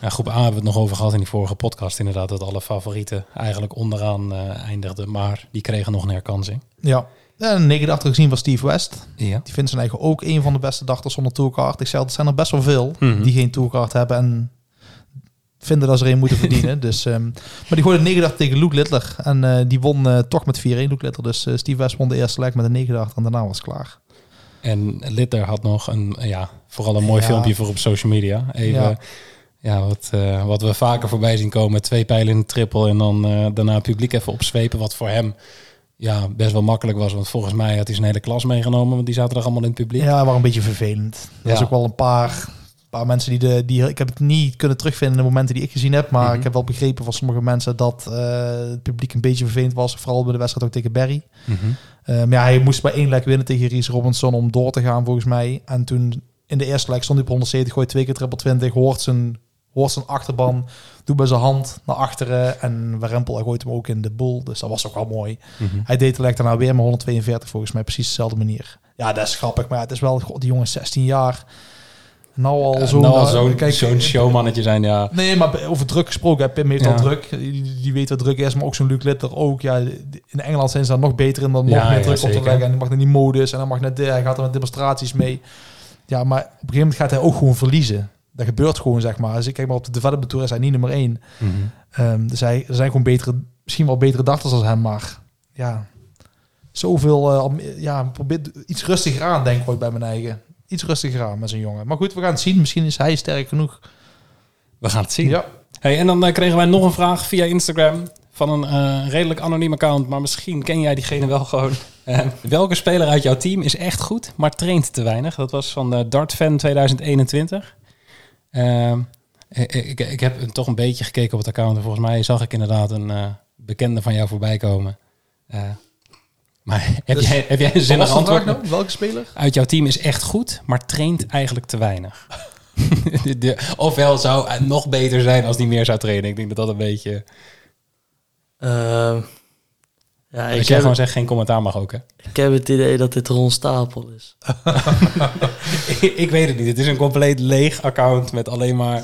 Ja, groep A hebben we het nog over gehad in die vorige podcast. Inderdaad, dat alle favorieten eigenlijk onderaan eh, eindigden. Maar die kregen nog een herkansing. Ja. En een 89 gezien van Steve West. Ja. Die vindt zijn eigen ook een van de beste dachters zonder tourcard. Ik zei, er zijn er best wel veel Mhm. die geen tourcard hebben. En vinden dat ze er een moeten verdienen. dus, ehm, maar die gooide 89 tegen Luke Littler. En eh, die won eh, toch met 4-1 Luke Littler. Dus eh, Steve West won de eerste leg met een 89 en daarna was het klaar. En Litter had nog een, ja, vooral een mooi Ja. filmpje voor op social media. Even, ja, Ja. wat, wat we vaker voorbij zien komen. Twee pijlen in de triple en dan daarna het publiek even opzwepen. Wat voor hem ja, best wel makkelijk was. Want volgens mij had hij zijn hele klas meegenomen. Want die zaten er allemaal in het publiek. Ja, maar een beetje vervelend. Er Ja. was ook wel een paar, paar mensen die de... Die, ik heb het niet kunnen terugvinden in de momenten die ik gezien heb. Maar Mhm. ik heb wel begrepen van sommige mensen dat eh, het publiek een beetje vervelend was. Vooral bij de wedstrijd ook tegen Barry. Mhm. Eh, maar ja, hij moest bij één lek winnen tegen Ries Robinson om door te gaan volgens mij. En toen in de eerste lek stond hij op 170, gooit twee keer triple 20, hoort zijn, hoort zijn achterban, doet bij zijn hand naar achteren en Warempel gooit hem ook in de boel. Dus dat was ook wel mooi. Mhm. Hij deed de lek daarna weer met 142 volgens mij, precies dezelfde manier. Ja, dat is grappig, maar het is wel, god, die jongen is 16 jaar. Nou al Ja, zo'n... nou al eh, zo'n kijk, zo'n showmannetje zijn, ja. Nee, maar over druk gesproken. hè, Pim heeft Ja. al druk. Die, die weet wat druk is, maar ook zo'n Luc Litter ook. Ja, in Engeland zijn ze daar nog beter in dan nog meer druk op te leggen. En dan mag naar die modus en dan mag net, hij gaat er met demonstraties mee. Ja, maar op een gegeven moment gaat hij ook gewoon verliezen. Dat gebeurt gewoon, zeg maar. Dus ik kijk maar op de development tour is hij niet nummer één. Mhm. Ehm, dus hij, er zijn gewoon betere, misschien wel betere dachters als hem, maar ja, zoveel, eh, ja, probeer iets rustiger aan, denk ik ooit bij mijn eigen. Iets rustiger aan met zo'n jongen. Maar goed, we gaan het zien. Misschien is hij sterk genoeg. We gaan het zien. Ja. Hey, en dan eh, kregen wij nog een vraag via Instagram van een eh, redelijk anoniem account, maar misschien ken jij diegene wel gewoon. Eh, welke speler uit jouw team is echt goed, maar traint te weinig? Dat was van de Dartfan 2021. Ehm, ik, ik, heb toch een beetje gekeken op het account en volgens mij zag ik inderdaad een bekende van jou voorbij komen. Maar heb, Dus- jij, heb jij een zinnig antwoord? nou? Welke speler? uit jouw team is echt goed, maar traint eigenlijk te weinig. De- de- ofwel zou het nog beter zijn als die meer zou trainen. Ik denk dat dat een beetje... Ehm, ja, ik jij heb, gewoon zegt geen commentaar mag ook, hè? ik heb het idee dat dit Ron Stapel is. ik weet het niet. Het is een compleet leeg account met alleen maar...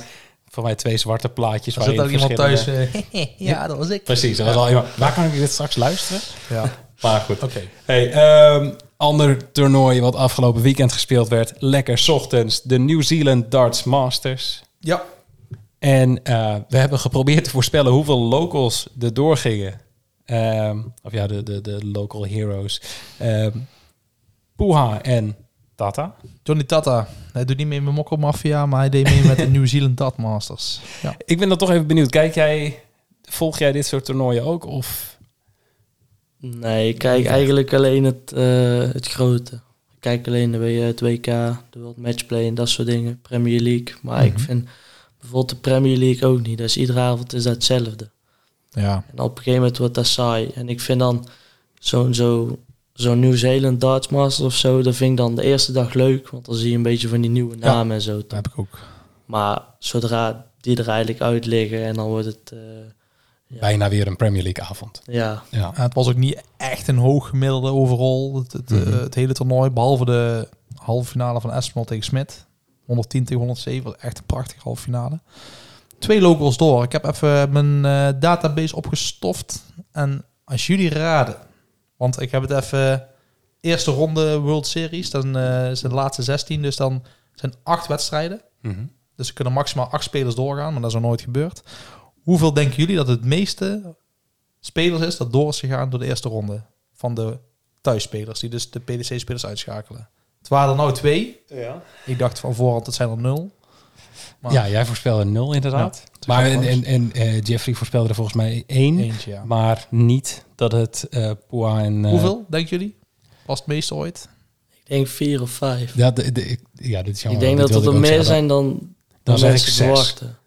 Voor mij twee zwarte plaatjes. Er zit daar iemand thuis. eh, ja, dat was ik. Precies, er was al iemand... Waar kan ik dit straks luisteren? Ja, Maar goed. oké. Hey, ehm, ander toernooi wat afgelopen weekend gespeeld werd. Lekker ochtends. De New Zealand Darts Masters. Ja, En eh, we hebben geprobeerd te voorspellen hoeveel locals er doorgingen. Ehm, of ja, de, de, de local heroes. Ehm Puha en Tata. Johnny Tata. Hij doet niet mee met Mokko Mafia, maar hij deed mee met de New Zealand Dart Masters. Ja. Ik ben dan toch even benieuwd. Kijk jij, volg jij dit soort toernooien ook? Of Nee, ik kijk eigenlijk alleen het, eh, het grote. Ik kijk alleen de het WK, de World Matchplay en dat soort dingen. Premier League. Maar ik vind bijvoorbeeld de Premier League ook niet. Dus iedere avond is dat hetzelfde. ja. En op een gegeven moment wordt dat saai. En ik vind dan zo'n zo, zo'n Nieuw-Zeeland Darts Masters of zo, dat vind ik dan de eerste dag leuk. Want dan zie je een beetje van die nieuwe namen en zo. Dat heb ik ook. Maar zodra die er eigenlijk uit liggen en dan wordt het... eh, ja, bijna weer een Premier League avond? ja, Ja. Het was ook niet echt een hoog gemiddelde overal, het, het, eh, Mhm. het hele toernooi. Behalve de halve finale van Espinal tegen Smit. 110 tegen 107, was echt een prachtige halve finale. Twee locals door. Ik heb even mijn eh, database opgestoft. En als jullie raden, want ik heb het even... Eerste ronde World Series, dan eh is de laatste 16. Dus dan zijn acht wedstrijden. Mhm. Dus er kunnen maximaal acht spelers doorgaan, maar dat is nog nooit gebeurd. Hoeveel denken jullie dat het meeste spelers is dat door is gegaan door de eerste ronde van de thuisspelers, die dus de PDC-spelers uitschakelen? Het waren er nou twee. Ik dacht van voorhand, het zijn er nul. Maar Ja, jij voorspelde nul inderdaad. maar en, en, en eh, Jeffrey voorspelde er volgens mij één. eentje, ja. Maar niet dat het eh Puha en... eh, Hoeveel, denken jullie? Was het meeste ooit? ik denk vier of vijf. Ja, de, de, ik- ja, dit is ik jammer, denk dit dat het wilde er ik meer zijn dan, dan, Dan ik mensen zes. verwachten.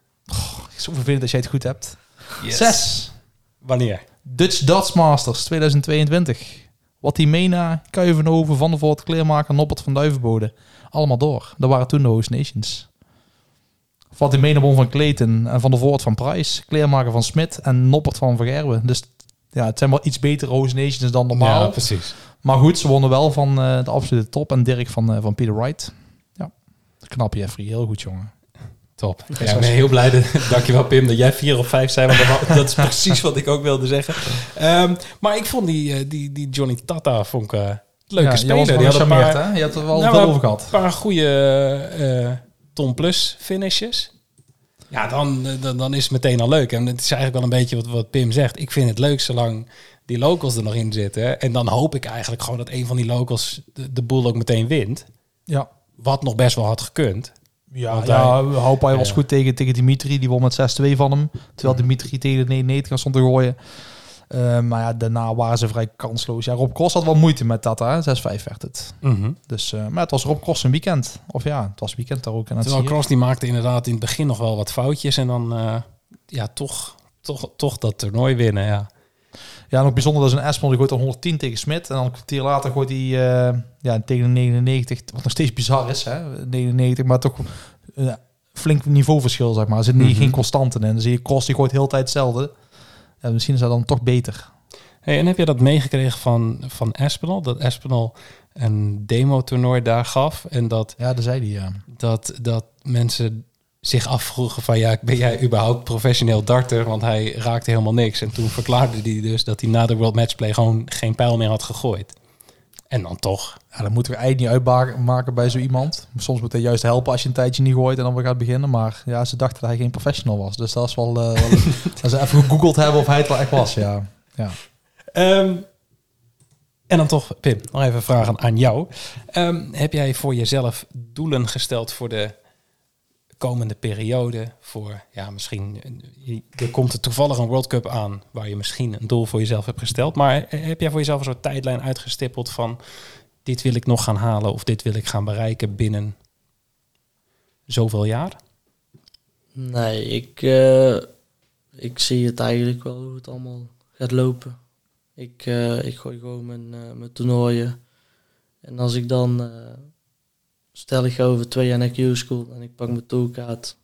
Zo vervelend als jij het goed hebt. Yes. Zes. Wanneer? Dutch Darts Masters 2022. Watimena, Kuivenhoven, Van der Voort, Kleermaker, Noppert van Duivenbode. Allemaal door. Dat waren toen de Host Nations. Watimena won van Kleten en Van der Voort van Price. Kleermaker van Smit en Noppert van Vergerwen. Dus ja, het zijn wel iets betere Host Nations dan normaal. Ja, precies. maar goed, ze wonnen wel van eh, de absolute top. En Dirk van, eh, van Peter Wright. Ja, knap Jeffrey. Heel goed, jongen. Top. Ja, ik ben heel blij. Dat, dankjewel Pim dat jij vier of vijf zijn. Want dat, is precies wat ik ook wilde zeggen. Ehm, maar ik vond die, eh, die, die Johnny Tata vond ik, eh, leuke ja, speler. Die had een paar, hè? je hebt er wel Nou, veel over gehad. een paar goede eh, Tom Plus finishes. Ja, dan, dan, dan is het meteen al leuk. En het is eigenlijk wel een beetje wat, wat Pim zegt. Ik vind het leuk zolang die locals er nog in zitten. En dan hoop ik eigenlijk gewoon dat een van die locals de, de boel ook meteen wint. Ja. Wat nog best wel had gekund. Ja, Want ja Haupai was ja. goed tegen, tegen Dimitri. Die won met 6-2 van hem. Terwijl Dimitri tegen de 99 stond te gooien. Eh, maar ja, daarna waren ze vrij kansloos. Ja, Rob Cross had wel moeite met dat. hè. 6-5 werd het. Dus, eh, maar het was Rob Cross een weekend. Of ja, het was weekend daar ook. En Terwijl. Cross die maakte inderdaad in het begin nog wel wat foutjes. En dan eh, ja, toch, toch, toch dat toernooi winnen. Ja. Ja, en ook bijzonder dat is een Espel. Die gooit dan 110 tegen Smit. En dan een kwartier later gooit hij eh, ja, tegen de 99. Wat nog steeds bizar is, hè. 99, maar toch een flink niveauverschil, zeg maar. Er zit niet, Mhm. geen constante in. Dan zie je Cross, die gooit heel tijd hetzelfde. Ja, misschien is dat dan toch beter. Hey, en heb je dat meegekregen van, van Espinal? Dat Espinal een demo-toernooi daar gaf en dat, Ja, dat zei hij, ja. dat, dat mensen zich afvroegen van ja, ben jij überhaupt professioneel darter? Want hij raakte helemaal niks. En toen verklaarde hij dus dat hij na de World Matchplay gewoon geen pijl meer had gegooid. En dan toch. Ja, dat moeten we eigenlijk niet uitmaken bij zo iemand. Soms moet hij juist helpen als je een tijdje niet gooit en dan weer gaat beginnen. Maar ja, ze dachten dat hij geen professional was. Dus dat is wel... eh, wel als ze even gegoogeld hebben of hij het wel echt was, ja. ja. Ehm, en dan toch, Pim, nog even vragen aan jou. Ehm, heb jij voor jezelf doelen gesteld voor de komende periode? Voor, ja, misschien, er komt er toevallig een World Cup aan waar je misschien een doel voor jezelf hebt gesteld. Maar heb jij voor jezelf een soort tijdlijn uitgestippeld van dit wil ik nog gaan halen of dit wil ik gaan bereiken binnen zoveel jaar? Nee, ik, eh, ik zie het eigenlijk wel hoe het allemaal gaat lopen. Ik, eh, ik gooi gewoon mijn, eh, mijn toernooien. En als ik dan, stel ik ga over twee jaar naar Q-School en ik pak mijn tourkaart,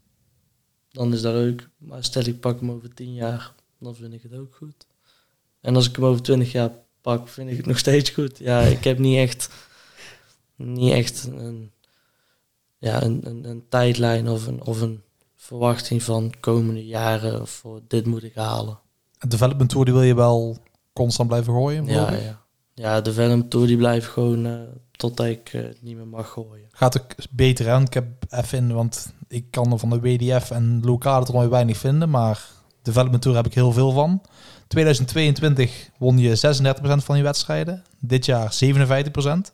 dan is dat leuk. Maar stel ik pak hem over tien jaar, dan vind ik het ook goed. En als ik hem over twintig jaar pak, vind ik het nog steeds goed. Ja, ik heb niet echt, niet echt een, ja, een, een, een tijdlijn of een, of een verwachting van komende jaren voor dit moet ik halen. Een development tour die wil je wel constant blijven gooien? Ja, ja. ja de Venom Tour die blijft gewoon eh, totdat ik eh, niet meer mag gooien. Gaat ook beter aan. Ik heb even in, want ik kan er van de WDF en lokale toernooi weinig vinden, maar development tour heb ik heel veel van. 2022 won je 36% van je wedstrijden. Dit jaar 57%.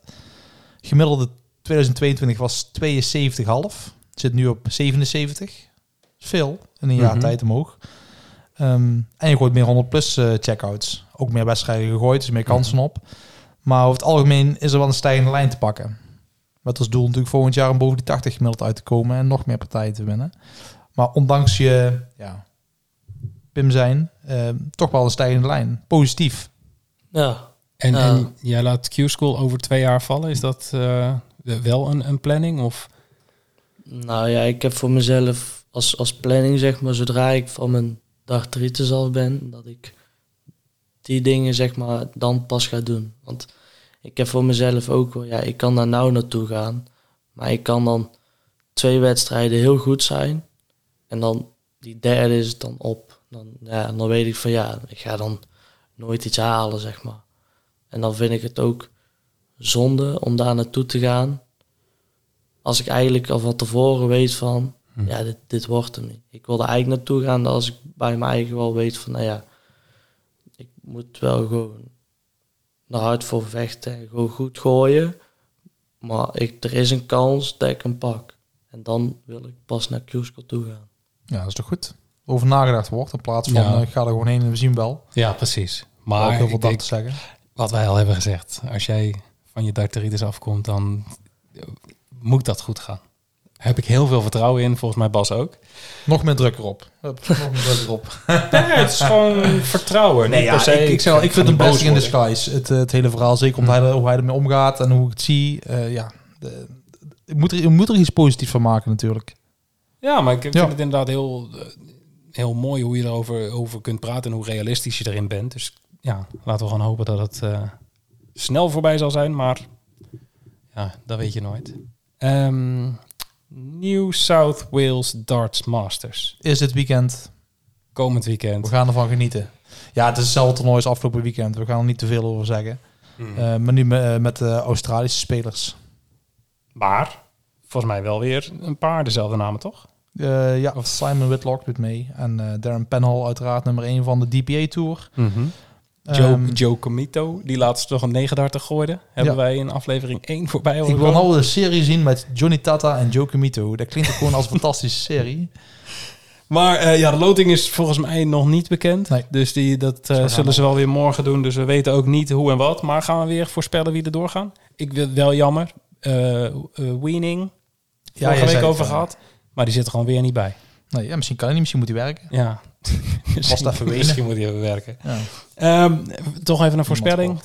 Gemiddelde 2022 was 72,5. Zit nu op 77. Is veel in een jaar Mhm. tijd omhoog. Ehm, en je gooit meer 100 plus eh, checkouts. Ook meer wedstrijden gegooid, dus meer kansen op. Maar over het algemeen is er wel een stijgende lijn te pakken. Met als doel natuurlijk volgend jaar om boven die 80 gemiddeld uit te komen en nog meer partijen te winnen. Maar ondanks je ja, Pim zijn, eh, toch wel een stijgende lijn. Positief. Ja, En, en jij laat Q-School over twee jaar vallen. Is dat eh, wel een, een planning? Of nou ja, ik heb voor mezelf als, als planning zeg maar, zodra ik van mijn dartritis af ben, dat ik die dingen zeg maar dan pas ga doen. Want ik heb voor mezelf ook wel, ja, ik kan daar nou naartoe gaan, maar ik kan dan twee wedstrijden heel goed zijn en dan die derde is het dan op. Dan, ja, dan weet ik van ja, ik ga dan nooit iets halen, zeg maar. En dan vind ik het ook zonde om daar naartoe te gaan. Als ik eigenlijk al van tevoren weet van, Hm. ja, dit, dit wordt hem niet. Ik wil er eigenlijk naartoe gaan als ik bij mijn eigen wel weet van, nou ja, moet wel gewoon er hard voor vechten en gewoon goed gooien. Maar ik, er is een kans dat ik hem pak. En dan wil ik pas naar Q-School toe gaan. Ja, dat is toch goed. Over nagedacht wordt in plaats van Ja. eh, ik ga er gewoon heen en we zien wel. Ja, precies. Maar heel veel ik dat denk, te zeggen. wat wij al hebben gezegd, als jij van je darteritis afkomt, dan moet dat goed gaan. Daar heb ik heel veel vertrouwen in, volgens mij Bas ook. Nog meer druk erop. Nog meer druk erop. het is gewoon vertrouwen. Nee, niet ja, per se, ik, ik, wel, ik ga vind hem boos blessing in worden. disguise. Het, het hele verhaal, zeker omdat hij, er- hoe hij ermee omgaat en hoe ik het zie. eh, ja, de, je, moet er, je moet er iets positiefs van maken natuurlijk. Ja, maar ik vind Ja. het inderdaad heel, eh, heel mooi hoe je erover over kunt praten en hoe realistisch je erin bent. Dus ja, laten we gewoon hopen dat het eh, snel voorbij zal zijn, maar ja, dat weet je nooit. Ehm, New South Wales Darts Masters. Is dit weekend. Komend We weekend. gaan ervan genieten. Ja, het is hetzelfde toernooi als afgelopen weekend. We gaan er niet te veel over zeggen. Hmm. Eh, maar nu met, eh, met de Australische spelers. maar volgens mij wel weer een paar dezelfde namen, toch? Eh, ja, Simon Whitlock doet mee. En eh, Darren Penhall uiteraard nummer 1 van de DPA Tour. Joe, Ehm, Joe Comito, die laatst nog een 39 gooide. Hebben Ja. wij in aflevering 1 voorbij ik wil nou een serie zien met Johnny Tata en Joe Camito. Dat klinkt ook gewoon als een fantastische serie. Maar eh, ja, de loting is volgens mij nog niet bekend. Nee. Dus die, dat eh, zullen ze wel weer morgen doen. Dus we weten ook niet hoe en wat. Maar gaan we weer voorspellen wie er doorgaan? Ik wil wel jammer. Eh, Weening, Ja, vorige week over gehad. Maar die zit er gewoon weer niet bij. Nee, ja, misschien kan hij niet, misschien moet hij werken. Ja. misschien, even wenen. misschien moet hij even werken. Ja. Ehm, toch even een voorspelling.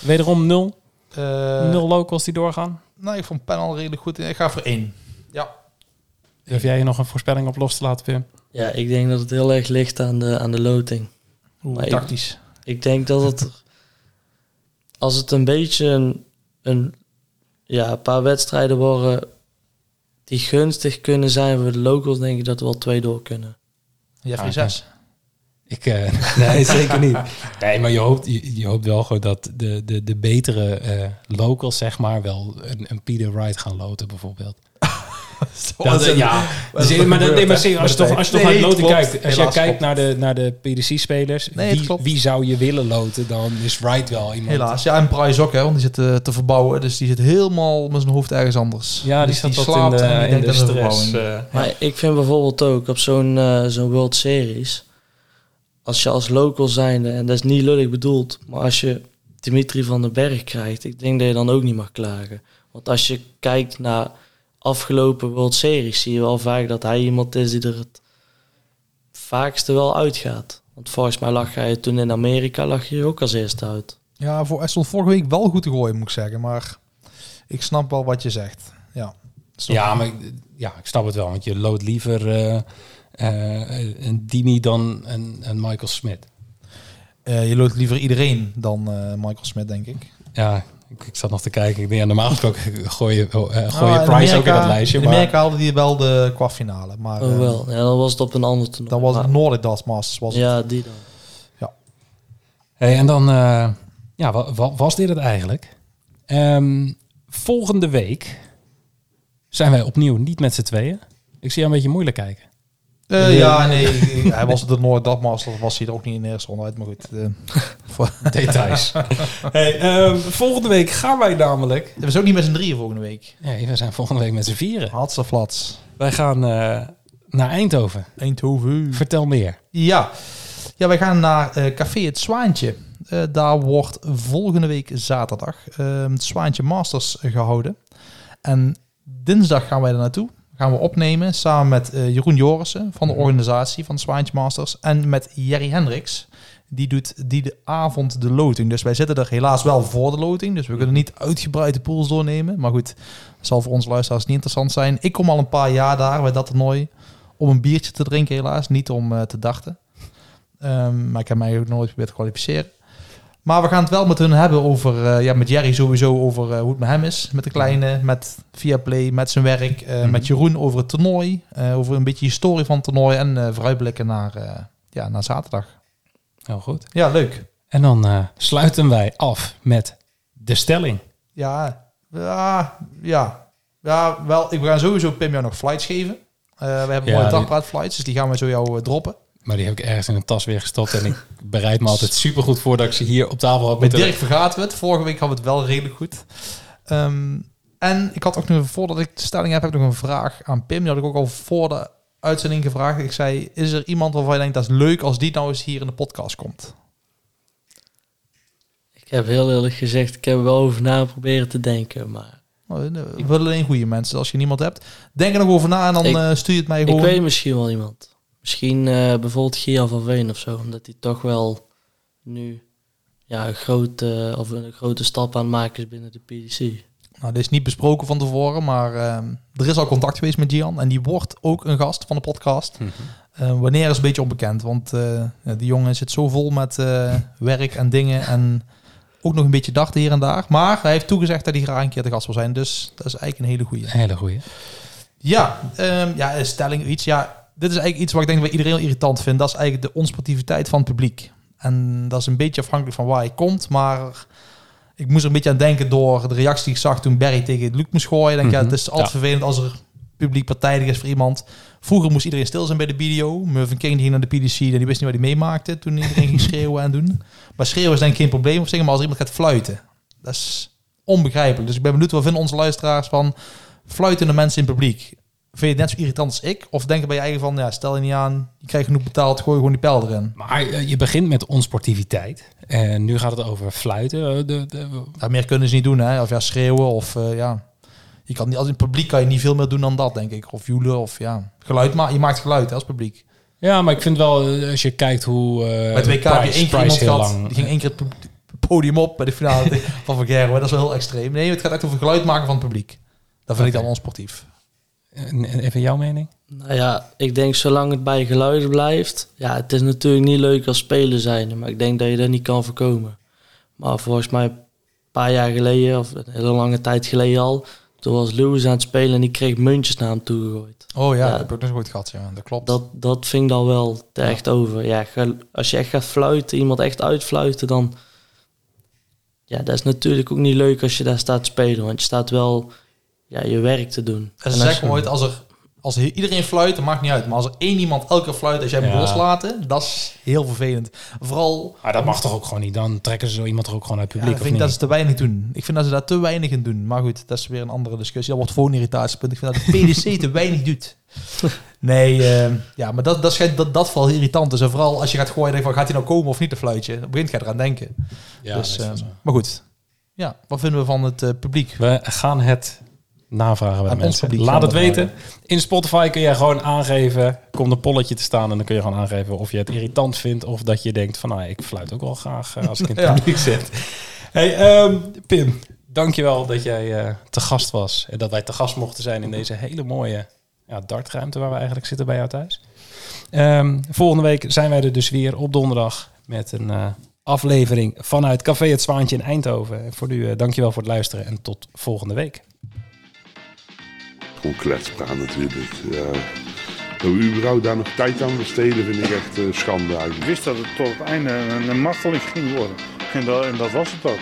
Wederom nul. Eh, nul locals die doorgaan. Nou, ik vond Penhall redelijk goed. Ik ga voor één. Ja. Durf jij je nog een voorspelling op los te laten, Pim? Ja, ik denk dat het heel erg ligt aan de, aan de loting. Oeh, Maar ik- tactisch. Ik denk dat het... Als het een beetje een, een, ja, een paar wedstrijden worden die gunstig kunnen zijn voor de locals, denk ik dat we wel twee door kunnen. Jeffrey Ah, 6. Ik, eh, nee, zeker niet. Nee, maar je hoopt, je, je hoopt wel gewoon dat de, de, de betere eh, locals, zeg maar, wel een, een Peter Wright gaan loten, bijvoorbeeld. Dat, ja, dus, maar, dat- nee, gebeurd, maar serieus, als je toch, als je toch Nee, loten klopt. kijkt, als je Helaas, kijkt klopt. naar de, naar de PDC-spelers, Nee, wie, wie zou je willen loten, dan is Wright wel iemand. Helaas. Ja, en Price ook, hè, want die zit eh, te verbouwen. Dus die zit helemaal met zijn hoofd ergens anders. Ja, die dus in slaapt de, en die in denkt de stress. eh. Maar ik vind bijvoorbeeld ook op zo'n eh, zo'n World Series, als je als local zijnde, en dat is niet lullig bedoeld, maar als je Dimitri van den Berg krijgt, ik denk dat je dan ook niet mag klagen. Want als je kijkt naar afgelopen World Series, zie je wel vaak dat hij iemand is die er het vaakste wel uitgaat. Want volgens mij lag hij toen in Amerika lag je ook als eerste uit. Ja, voor, stond vorige week wel goed te gooien, moet ik zeggen. Maar ik snap wel wat je zegt. Ja. Ja, maar ik- ja, ik snap het wel. Want je loodt liever eh, eh, een Dimi dan een, een Michael Smith. Eh, je loopt liever iedereen dan eh, Michael Smith, denk ik. Ja, ik, ik zat nog te kijken. Ik denk, ja, normaal gesproken gooi je, eh, gooi Nou, je in Price ook in dat lijstje. In maar- Amerika haalde die wel de kwartfinale. Maar Oh eh, wel, ja, dan was het op een ander toernooi. dan was het Nordic Dust Masters. Was het. Ja, die dan. Hey, en dan, eh, ja, wa- wa- was dit het eigenlijk? Ehm, volgende week zijn wij opnieuw niet met z'n tweeën. Ik zie jou een beetje moeilijk kijken. Eh, ja, nee. hij was Dust Masters. Was hij er ook niet in de eerste ronde uit. Maar goed. eh, voor- Details. hey, ehm, volgende week gaan wij namelijk... we zijn ook niet met z'n drieën volgende week. Ja, we zijn volgende week met z'n vieren. Hartstikke flats. Wij gaan eh, naar Eindhoven. Eindhoven. Vertel meer. Ja. ja, wij gaan naar eh, Café Het Zwaantje. Eh, daar wordt volgende week zaterdag eh, het Zwaantje Masters gehouden. En dinsdag gaan wij er naartoe. Gaan we opnemen samen met eh, Jeroen Jorissen van de organisatie van het Zwaantje Masters. En met Jerry Hendricks. Die doet die de avond de loting. Dus wij zitten er helaas wel voor de loting. Dus we kunnen niet uitgebreid de pools doornemen. Maar goed, zal voor onze luisteraars niet interessant zijn. Ik kom al een paar jaar daar bij dat toernooi. Om een biertje te drinken helaas. Niet om eh, te dachten. Ehm, maar ik heb mij ook nooit geprobeerd te kwalificeren. Maar we gaan het wel met hun hebben over, eh, ja, met Jerry sowieso over eh, hoe het met hem is. Met de kleine, met Viaplay, met zijn werk. eh, Mhm. Met Jeroen over het toernooi. over een beetje historie van het toernooi. En vooruitblikken naar, ja, naar zaterdag. Heel goed. Ja, leuk. En dan sluiten wij af met de stelling. Ja, ja, ja. Ja, wel, ik gaan sowieso Pim jou nog flights geven. We hebben Ja, mooie die- dagpraat flights, dus die gaan we zo jou droppen. Maar die heb ik ergens in een tas weer gestopt. En ik bereid me altijd supergoed voor dat ik ze hier op tafel had Met Dirk vergaten we het. Vorige week hadden we het wel redelijk goed. Ehm, en ik had ook nog, voordat ik de stelling heb, heb ik nog een vraag aan Pim. Die had ik ook al voor de uitzending gevraagd. Ik zei, is er iemand waarvan je denkt, dat is leuk als die nou eens hier in de podcast komt? Ik heb heel eerlijk gezegd, ik heb er wel over na proberen te denken, maar Nou, eh, We willen alleen goede mensen. Als je niemand hebt, denk er nog over na en dan Ik- eh, stuur je het mij ik gewoon. weet misschien wel iemand. Misschien eh, bijvoorbeeld Gia van Veen of zo, omdat hij toch wel nu ja, een, grote, of een grote stap aan het maken is binnen de PDC. Nou, dit is niet besproken van tevoren, maar ehm, er is al contact geweest met Gian. En die wordt ook een gast van de podcast. Mhm. Eh, wanneer is een beetje onbekend, want eh, die jongen zit zo vol met eh, werk en dingen en ook nog een beetje dachten hier en daar. Maar hij heeft toegezegd dat hij graag een keer de gast wil zijn, dus dat is eigenlijk een hele goeie. Een hele goeie. Ja, ehm, ja, stelling, iets. Ja, dit is eigenlijk iets wat ik denk dat iedereen heel irritant vindt. Dat is eigenlijk de onsportiviteit van het publiek. En dat is een beetje afhankelijk van waar hij komt, maar ik moest er een beetje aan denken door de reactie die ik zag toen Barry tegen Luc moest gooien. Denk, ja, Mhm. het is altijd Ja. vervelend als er publiek partijdig is voor iemand. Vroeger moest iedereen stil zijn bij de video. Mervyn King die ging naar de PDC en die wist niet wat hij meemaakte toen iedereen ging schreeuwen en doen. Maar schreeuwen is denk ik geen probleem of zeggen, maar als iemand gaat fluiten, dat is onbegrijpelijk. Dus ik ben benieuwd, wat vinden onze luisteraars van fluitende mensen in publiek? Vind je het net zo irritant als ik? Of denk je bij je eigen van, ja, stel je niet aan, je krijgt genoeg betaald, gooi gewoon die pijl erin. Maar eh, je begint met onsportiviteit. En nu gaat het over fluiten. Eh, De, de, Ja, meer kunnen ze niet doen, hè? Of ja, schreeuwen of eh, ja. Je kan niet, als in het publiek kan je niet veel meer doen dan dat, denk ik. Of joelen of ja. Geluid, maar je maakt geluid hè, als publiek. ja, maar ik vind wel, als je kijkt hoe... Bij het WK heb je één keer iemand gehad, die ging één keer het podium op bij de finale van Van Gerwen. Dat is wel heel extreem. Nee, het gaat echt over geluid maken van het publiek. Dat vind ik dan onsportief. Even jouw mening? Nou ja, ik denk zolang het bij geluiden blijft. Ja, het is natuurlijk niet leuk als speler zijn, maar ik denk dat je dat niet kan voorkomen. Maar volgens mij een paar jaar geleden, of een hele lange tijd geleden al, toen was Lewis aan het spelen en die kreeg muntjes naar hem toe gegooid. Oh ja, Ja. dat heb ik nog nooit gehad. Ja, dat klopt. Dat, dat vind ik dan wel te echt over. Ja, als je echt gaat fluiten, iemand echt uitfluiten, dan... Ja, dat is natuurlijk ook niet leuk als je daar staat te spelen, want je staat wel ja, je werk te doen. En ze zeggen je- ooit, als er als er iedereen fluit, dat maakt niet uit. Maar als er één iemand elke keer fluit als jij moet Ja. loslaten, dat is heel vervelend. Vooral, Maar dat mag toch ook gewoon niet? Dan trekken ze zo iemand er ook gewoon uit het ja, publiek, ik vind of dat ze te weinig doen. Ik vind dat ze daar te weinig in doen. Maar goed, dat is weer een andere discussie. Dat wordt voor een irritatiepunt. Ik vind dat de PDC te weinig doet. Nee, eh, ja, maar dat, dat, schijnt, dat, dat vooral irritant is. En vooral als je gaat gooien, denk je van, gaat hij nou komen of niet, een fluitje? Dan begint je eraan denken. Ja, dus, eh, zo. maar goed. Ja, wat vinden we van het eh, publiek? We gaan het navragen bij Aan mensen. Laat het we weten. In Spotify kun je gewoon aangeven, komt een polletje te staan en dan kun je gewoon aangeven of je het irritant vindt of dat je denkt van, nou, ik fluit ook wel graag eh, als ik in het publiek zit. Hey, ehm, Pim, dankjewel dat jij eh, te gast was en dat wij te gast mochten zijn in deze hele mooie ja, dartruimte waar we eigenlijk zitten bij jou thuis. Ehm, volgende week zijn wij er dus weer op donderdag met een eh, aflevering vanuit Café Het Zwaantje in Eindhoven. En voor nu, eh, dankjewel voor het luisteren en tot volgende week. Gewoon kletspraat natuurlijk. Dat we überhaupt daar nog tijd aan besteden vind ik echt eh, schande Ik wist dat het tot het einde een, een marteling ging worden. En dat, en dat was het ook.